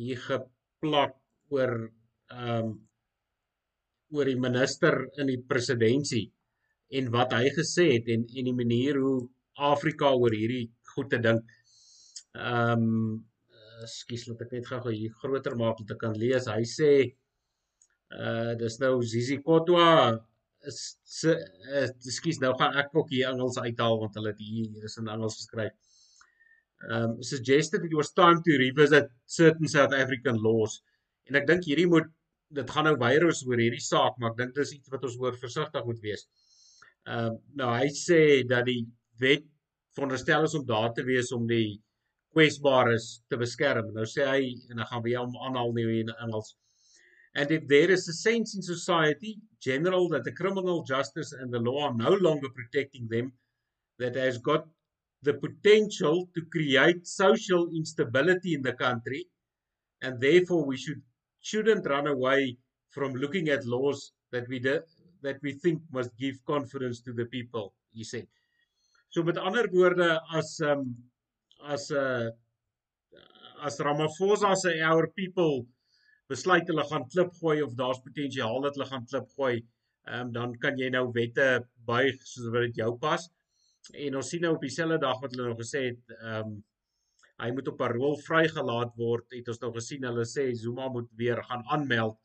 hier geplak oor ehm um, oor die minister in die presidentskap en wat hy gesê het en en die manier hoe Afrika oor hierdie goed te dink. Ehm um, skus laat ek net gou hier groter maak om te kan lees. Hy sê uh dis nou Zizi Kotwa is uh, skus nou gaan ek ook hier Engels uithaal want hulle het hier is in Engels geskryf um, suggested it was time to revisit certain South African laws. En ek dink hierdie moet dit gaan nou baie oor hierdie saak, maar ek dink dis iets wat ons oor versigtig moet wees. Ehm um, nou hy sê dat die wet veronderstel is om daar te wees om die kwesbaar is te beskerm. Nou sê hy en dan gaan weer hom aanhaal nie in Engels. And if there is a sense in society general that the criminal justice and the law are no longer protecting them that has got the potential to create social instability in the country and therefore we should shouldn't run away from looking at laws that we de, that we think must give confidence to the people he said so met ander woorde as um as 'n uh, as Ramaphosa se our people besluit hulle gaan klip gooi of daar's potensiaal dat hulle gaan klip gooi um dan kan jy nou wette buig soos wat dit jou pas en ons sien nou op dieselfde dag wat hulle nou gesê het um hy moet op parol vrygelaat word het ons nou gesien hulle sê Zuma moet weer gaan aanmeld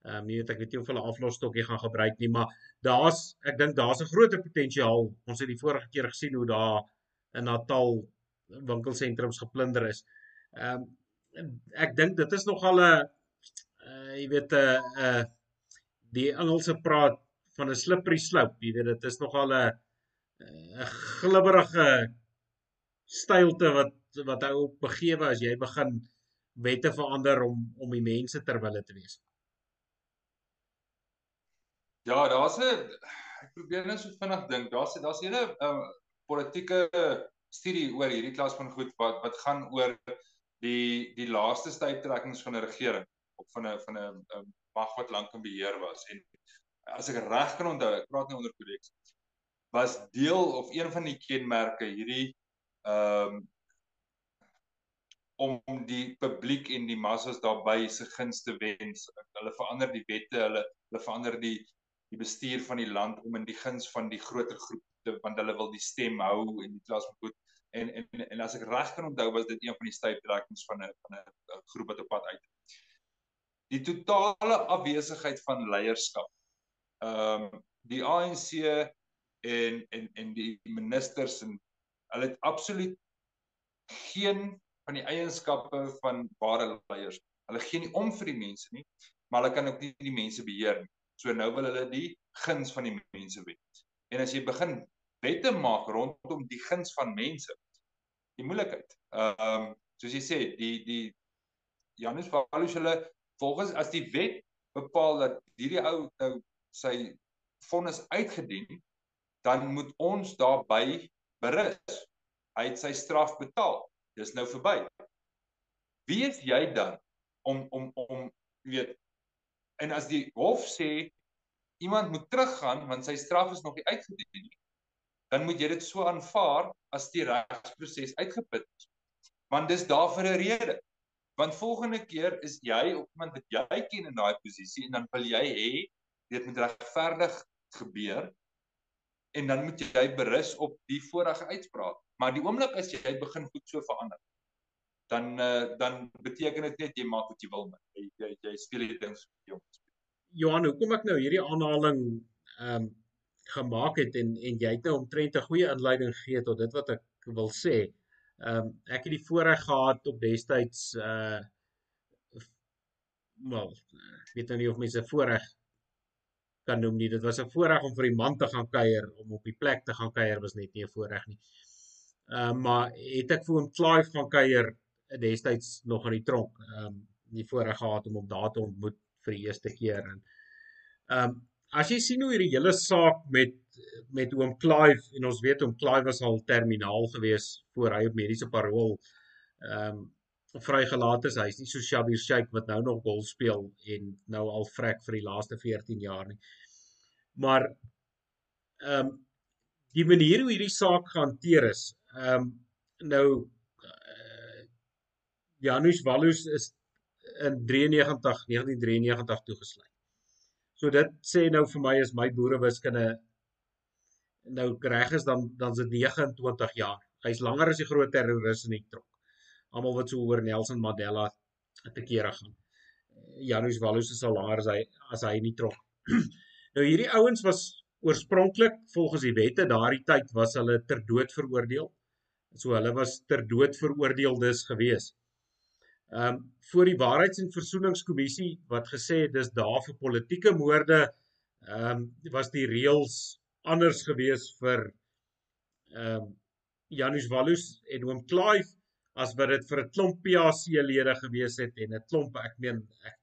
Ehm um, jy weet ek weet nie of hulle aflosstokkie gaan gebruik nie, maar daar's ek dink daar's 'n groot potensiaal. Ons het die vorige keer gesien hoe daar in Natal winkelsentrums geplunder is. Ehm um, ek dink dit is nogal 'n uh, jy weet 'n uh, uh, die Engelse praat van 'n slippery slope. Jy weet dit is nogal 'n 'n glibberige stylte wat wat hy op begewe as jy begin wette verander om om die mense terwille te wees. Ja, daar's 'n ek probeer net so vinnig dink. Daar's daar's 'n uh, politieke studie oor hierdie klas van goed wat wat gaan oor die die laaste tydtrekkings van 'n regering of van 'n van 'n mag wat lank in beheer was en as ek reg kan onthou, ek praat nou onder kodeks, was deel of een van die kenmerke hierdie ehm um, om die publiek en die massas daarby se gunste wens. Hulle verander die wette, hulle hulle verander die die bestuur van die land om in die guns van die groter groep te want hulle wil die stem hou en die klas moet en en en as ek reg kan onthou was dit een van die styftrekkings van 'n van 'n groep wat op pad uit. Die totale afwesigheid van leierskap. Ehm um, die ANC en en en die ministers en hulle het absoluut geen van die eienskappe van ware leiers. Hulle gee nie om vir die mense nie, maar hulle kan ook nie die mense beheer nie. So nou wil hulle die guns van die mense wet. En as jy begin wette maak rondom die guns van mense, die moeilikheid. Ehm um, soos jy sê, die die Janus Valus hulle volgens as die wet bepaal dat hierdie ou nou sy vonnis uitgedien, dan moet ons daarby berus. Hy het sy straf betaal. Dis nou verby. Wie is jy dan om om om weet En as die hof sê iemand moet teruggaan want sy straf is nog nie uitgedien nie, dan moet jy dit so aanvaar as die regsproses uitgeput is. Want dis daar vir 'n rede. Want volgende keer is jy of iemand wat jy ken in daai posisie en dan wil jy hê dit moet regverdig gebeur en dan moet jy berus op die vorige uitspraak. Maar die oomblik as jy begin goed so verander, dan uh, dan beteken dit net jy maak wat jy wil met. Jy jy, jy speel die ding so jong. Johan, hoekom ek nou hierdie aanhaling ehm um, gemaak het en en jy het nou omtrent 'n goeie inleiding gegee tot dit wat ek wil sê. Ehm um, ek het die voorreg gehad op destyds uh wel, ek weet nou nie of mense voorreg kan noem nie. Dit was 'n voorreg om vir die man te gaan kuier, om op die plek te gaan kuier was net nie 'n voorreg nie. Ehm uh, maar het ek vir hom Clive gaan kuier destyds nog in die tronk. Ehm um, die voorreg gehad om hom daar te ontmoet vir die eerste keer en ehm um, as jy sien hoe hierdie hele saak met met oom Clive en ons weet oom Clive was al terminaal gewees voor hy op mediese parol ehm um, vrygelaat is. Hy's nie so Shabir Sheikh wat nou nog gol speel en nou al vrek vir die laaste 14 jaar nie. Maar ehm um, die manier hoe hierdie saak gehanteer is, ehm um, nou Janusz Wallus is in 93 1993 toegesluit. So dit sê nou vir my is my boerewiskunde nou reg is dan dan is dit 29 jaar. Hy's langer as die groot terroris in die tronk. Almal wat so oor Nelson Mandela te kere gaan. Janusz Wallus is al langer as hy as hy in die tronk. nou hierdie ouens was oorspronklik volgens die wette daardie tyd was hulle ter dood veroordeel. So hulle was ter dood veroordeeldes gewees. Ehm um, voor die Waarheids- en Versoeningskommissie wat gesê het dis daar vir politieke moorde ehm um, was die reëls anders gewees vir ehm um, Janus Wallus en oom Clive as wat dit vir 'n klomp PAC lede gewees het en 'n klomp ek meen ek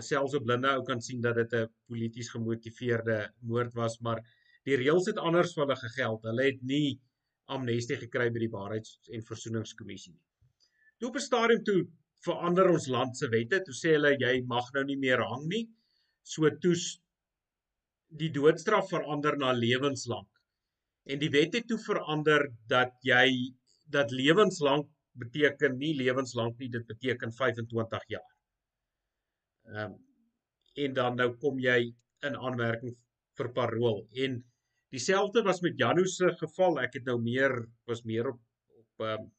selfs 'n blinde ou kan sien dat dit 'n polities gemotiveerde moord was, maar die reëls het anders vir hulle gegeld. Hulle het nie amnestie gekry by die Waarheids- en Versoeningskommissie nie. Toe op 'n stadium toe verander ons land se wette, toe sê hulle jy mag nou nie meer hang nie. So toe die doodstraf verander na lewenslank. En die wet het toe verander dat jy dat lewenslank beteken nie lewenslank nie, dit beteken 25 jaar. Ehm um, en dan nou kom jy in aanmerking vir parol en dieselfde was met Janou se geval. Ek het nou meer was meer op op ehm um,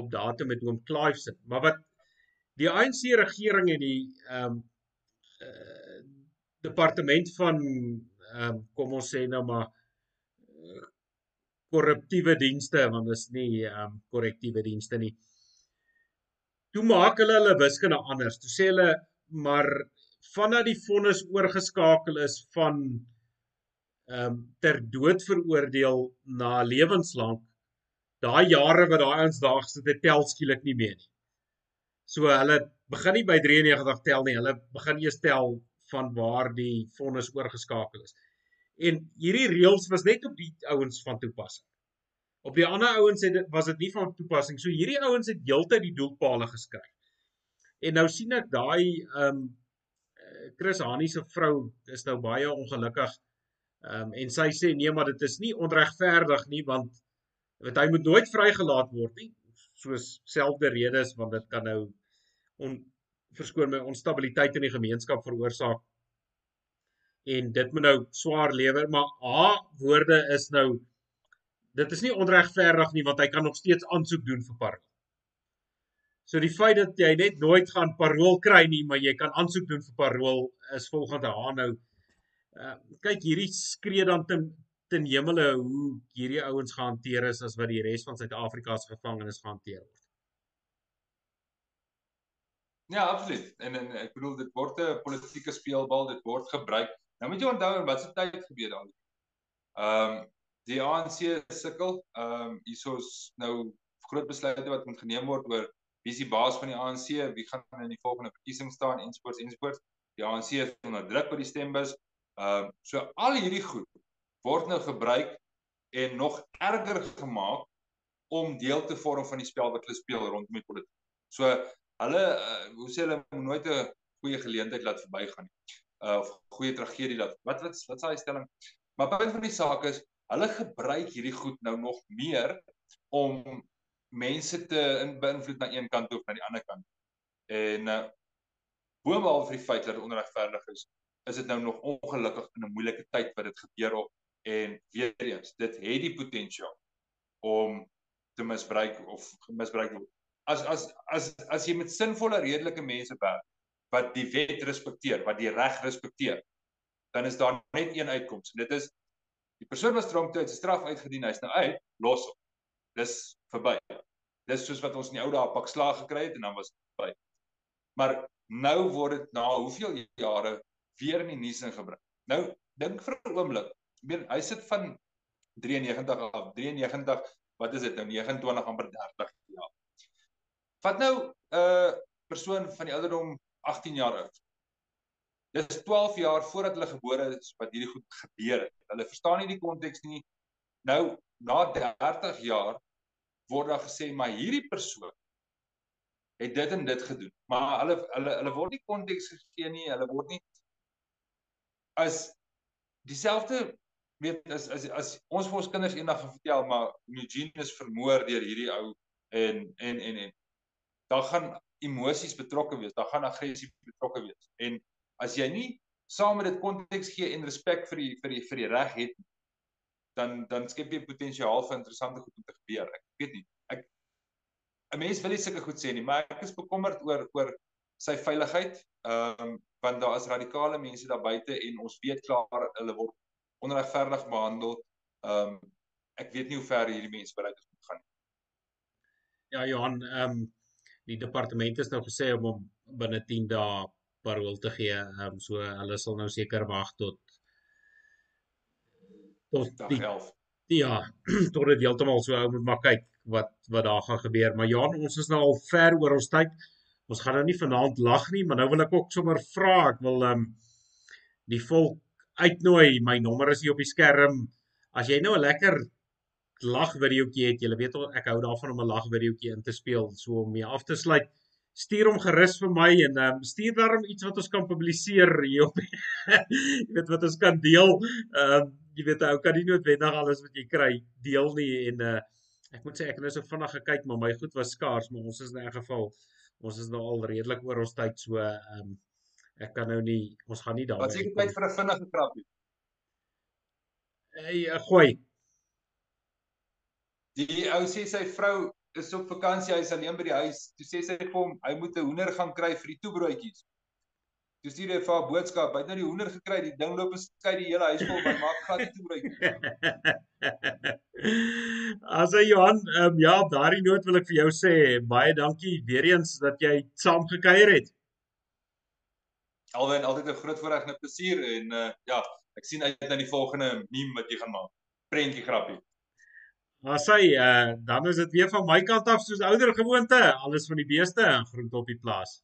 op datum met oom Clive se. Maar wat die ANC regering en die ehm um, uh, departement van ehm um, kom ons sê nou maar korruptiewe dienste want dit is nie ehm um, korrektiewe dienste nie. Toe maak hulle hulle wiskunde anders. Toe sê hulle maar vandat die vonnis oorgeskakel is van ehm um, ter dood veroordeel na lewenslank daai jare wat daai ouens daar gesit het tel skielik nie meer nie. So hulle begin nie by 93 tel nie, hulle begin eers tel van waar die vonnis oorgeskakel is. En hierdie reëls was net op die ouens van toepassing. Op die ander ouens het dit was dit nie van toepassing. So hierdie ouens het heeltyd die doelpale geskryf. En nou sien ek daai ehm um, Chris Hani se vrou is nou baie ongelukkig. Ehm um, en sy sê nee, maar dit is nie onregverdig nie want want hy moet nooit vrygelaat word nie. Soos selfde redes want dit kan nou on verskoon my onstabiliteit in die gemeenskap veroorsaak. En dit moet nou swaar lewer, maar haar woorde is nou dit is nie onregverdig nie want hy kan nog steeds aansoek doen vir parol. So die feit dat jy net nooit gaan parol kry nie, maar jy kan aansoek doen vir parol is volgende haar nou. Uh, kyk hierdie skree dan ten ten hemele hoe hierdie ouens gehanteer is as wat die res van Suid-Afrika se gevangenes gehanteer word. Ja, absoluut. En en ek bedoel dit word 'n politieke speelbal, dit word gebruik. Nou moet jy onthou in watter tyd gebeur daai. Ehm um, die ANC sukkel. Ehm um, hiersoos nou groot besluite wat moet geneem word oor wie is die baas van die ANC, wie gaan in die volgende verkiesing staan ensovoorts ensovoorts. Die ANC is onder druk by die stembus. Ehm uh, so al hierdie goed word nou gebruik en nog erger gemaak om deel te vorm van die spel wat hulle speel rondom die politiek. So hulle uh, hoe sê hulle nooit 'n goeie geleentheid laat verbygaan nie. Uh, of goeie tragedie laat. Wat wat wat s'n stelling? Maar punt van die saak is hulle gebruik hierdie goed nou nog meer om mense te beïnvloed na een kant of na die ander kant. En uh boonop vir die feit dat dit onregverdig is, is dit nou nog ongelukkig in 'n moeilike tyd wat dit gebeur op en weer eens, dit het die potensiaal om te misbruik of misbruik word. As as as as jy met sinvolle redelike mense werk wat die wet respekteer, wat die reg respekteer, dan is daar net een uitkoms en dit is die persoon wat stromte uit sy straf uitgedien, hy's nou uit, los hom. Dis verby. Dis soos wat ons in die ou dae pak slaag gekry het en dan was verby. Maar nou word dit na hoeveel jare weer in die nuus ingebring. Nou dink vir 'n oomblik, ek meen hy sit van 93 af, 93, wat is dit nou 29 amper 30 jaar. Vat nou 'n uh, persoon van die ouderdom 18 jaar oud. Dis 12 jaar voordat hulle gebore is wat hierdie goed gebeur het. Hulle verstaan nie die konteks nie. Nou na 30 jaar word daar gesê maar hierdie persoon het dit en dit gedoen. Maar hulle hulle hulle word nie konteks gegee nie. Hulle word nie as dieselfde weet as as as ons vir ons kinders eendag vertel maar Eugene is vermoor deur hierdie ou en en en en daar gaan emosies betrokke wees, daar gaan aggressie betrokke wees. En as jy nie saam met dit konteks gee en respek vir die vir die vir die reg het dan dan skep jy potensiaal vir interessante goed om te gebeur. Ek weet nie. Ek 'n mens wil nie sulke goed sê nie, maar ek is bekommerd oor oor sy veiligheid. Ehm um, want daar is radikale mense daar buite en ons weet klaar hulle word onregverdig behandel. Ehm um, ek weet nie hoe ver hierdie mense bereid is om te gaan nie. Ja Johan, ehm um, die departement is nou gesê om hom binne 10 dae parol te gee. Ehm um, so hulle sal nou seker wag tot tot die 11. Ja, tot dit heeltemal so ou moet maar kyk. wat wat daar gaan gebeur. Maar Jan, ons is nou al ver oor ons tyd. Ons gaan nou nie vanaand lag nie, maar nou wil ek ook sommer vra, ek wil ehm um, die volk uitnooi. My nommer is hier op die skerm. As jy nou 'n lekker lag videoetjie het, jy weet ek hou daarvan om 'n lag videoetjie in te speel so om mee af te sluit. Stuur hom gerus vir my en ehm um, stuur daarom iets wat ons kan publiseer hier op. jy weet wat ons kan deel. Ehm um, jy weet ou kan nie noodwendig alles wat jy kry deel nie en uh ek moet sê ek het nou so vinnig gekyk maar my goed was skaars maar ons is in 'n geval ons is nou al redelik oor ons tyd so ehm um, ek kan nou nie ons gaan nie daar Wat seker tyd vir 'n vinnige grappie. Hey, uh, gooi. Die ou sê sy vrou is op vakansie, hy's alleen by die huis. Toe sê sy vir hom, hy moet 'n hoender gaan kry vir die toebroodjies. Toe stuur hy vir haar boodskap. Hy het nou die hoender gekry, die ding loop beskei die hele huis vol, maar maak glad nie toebroodjies. As jy Johan, um, ja, op daardie noot wil ek vir jou sê baie dankie weer eens dat jy saam gekuier het. Alwen altyd 'n groot voorreg en 'n plesier en uh, ja, ek sien uit na die volgende meme wat jy gaan maak. Prentjie grappie. Maar sê, uh, dan is dit weer van my kant af soos ouer gewoonte, alles van die beeste en groente op die plaas.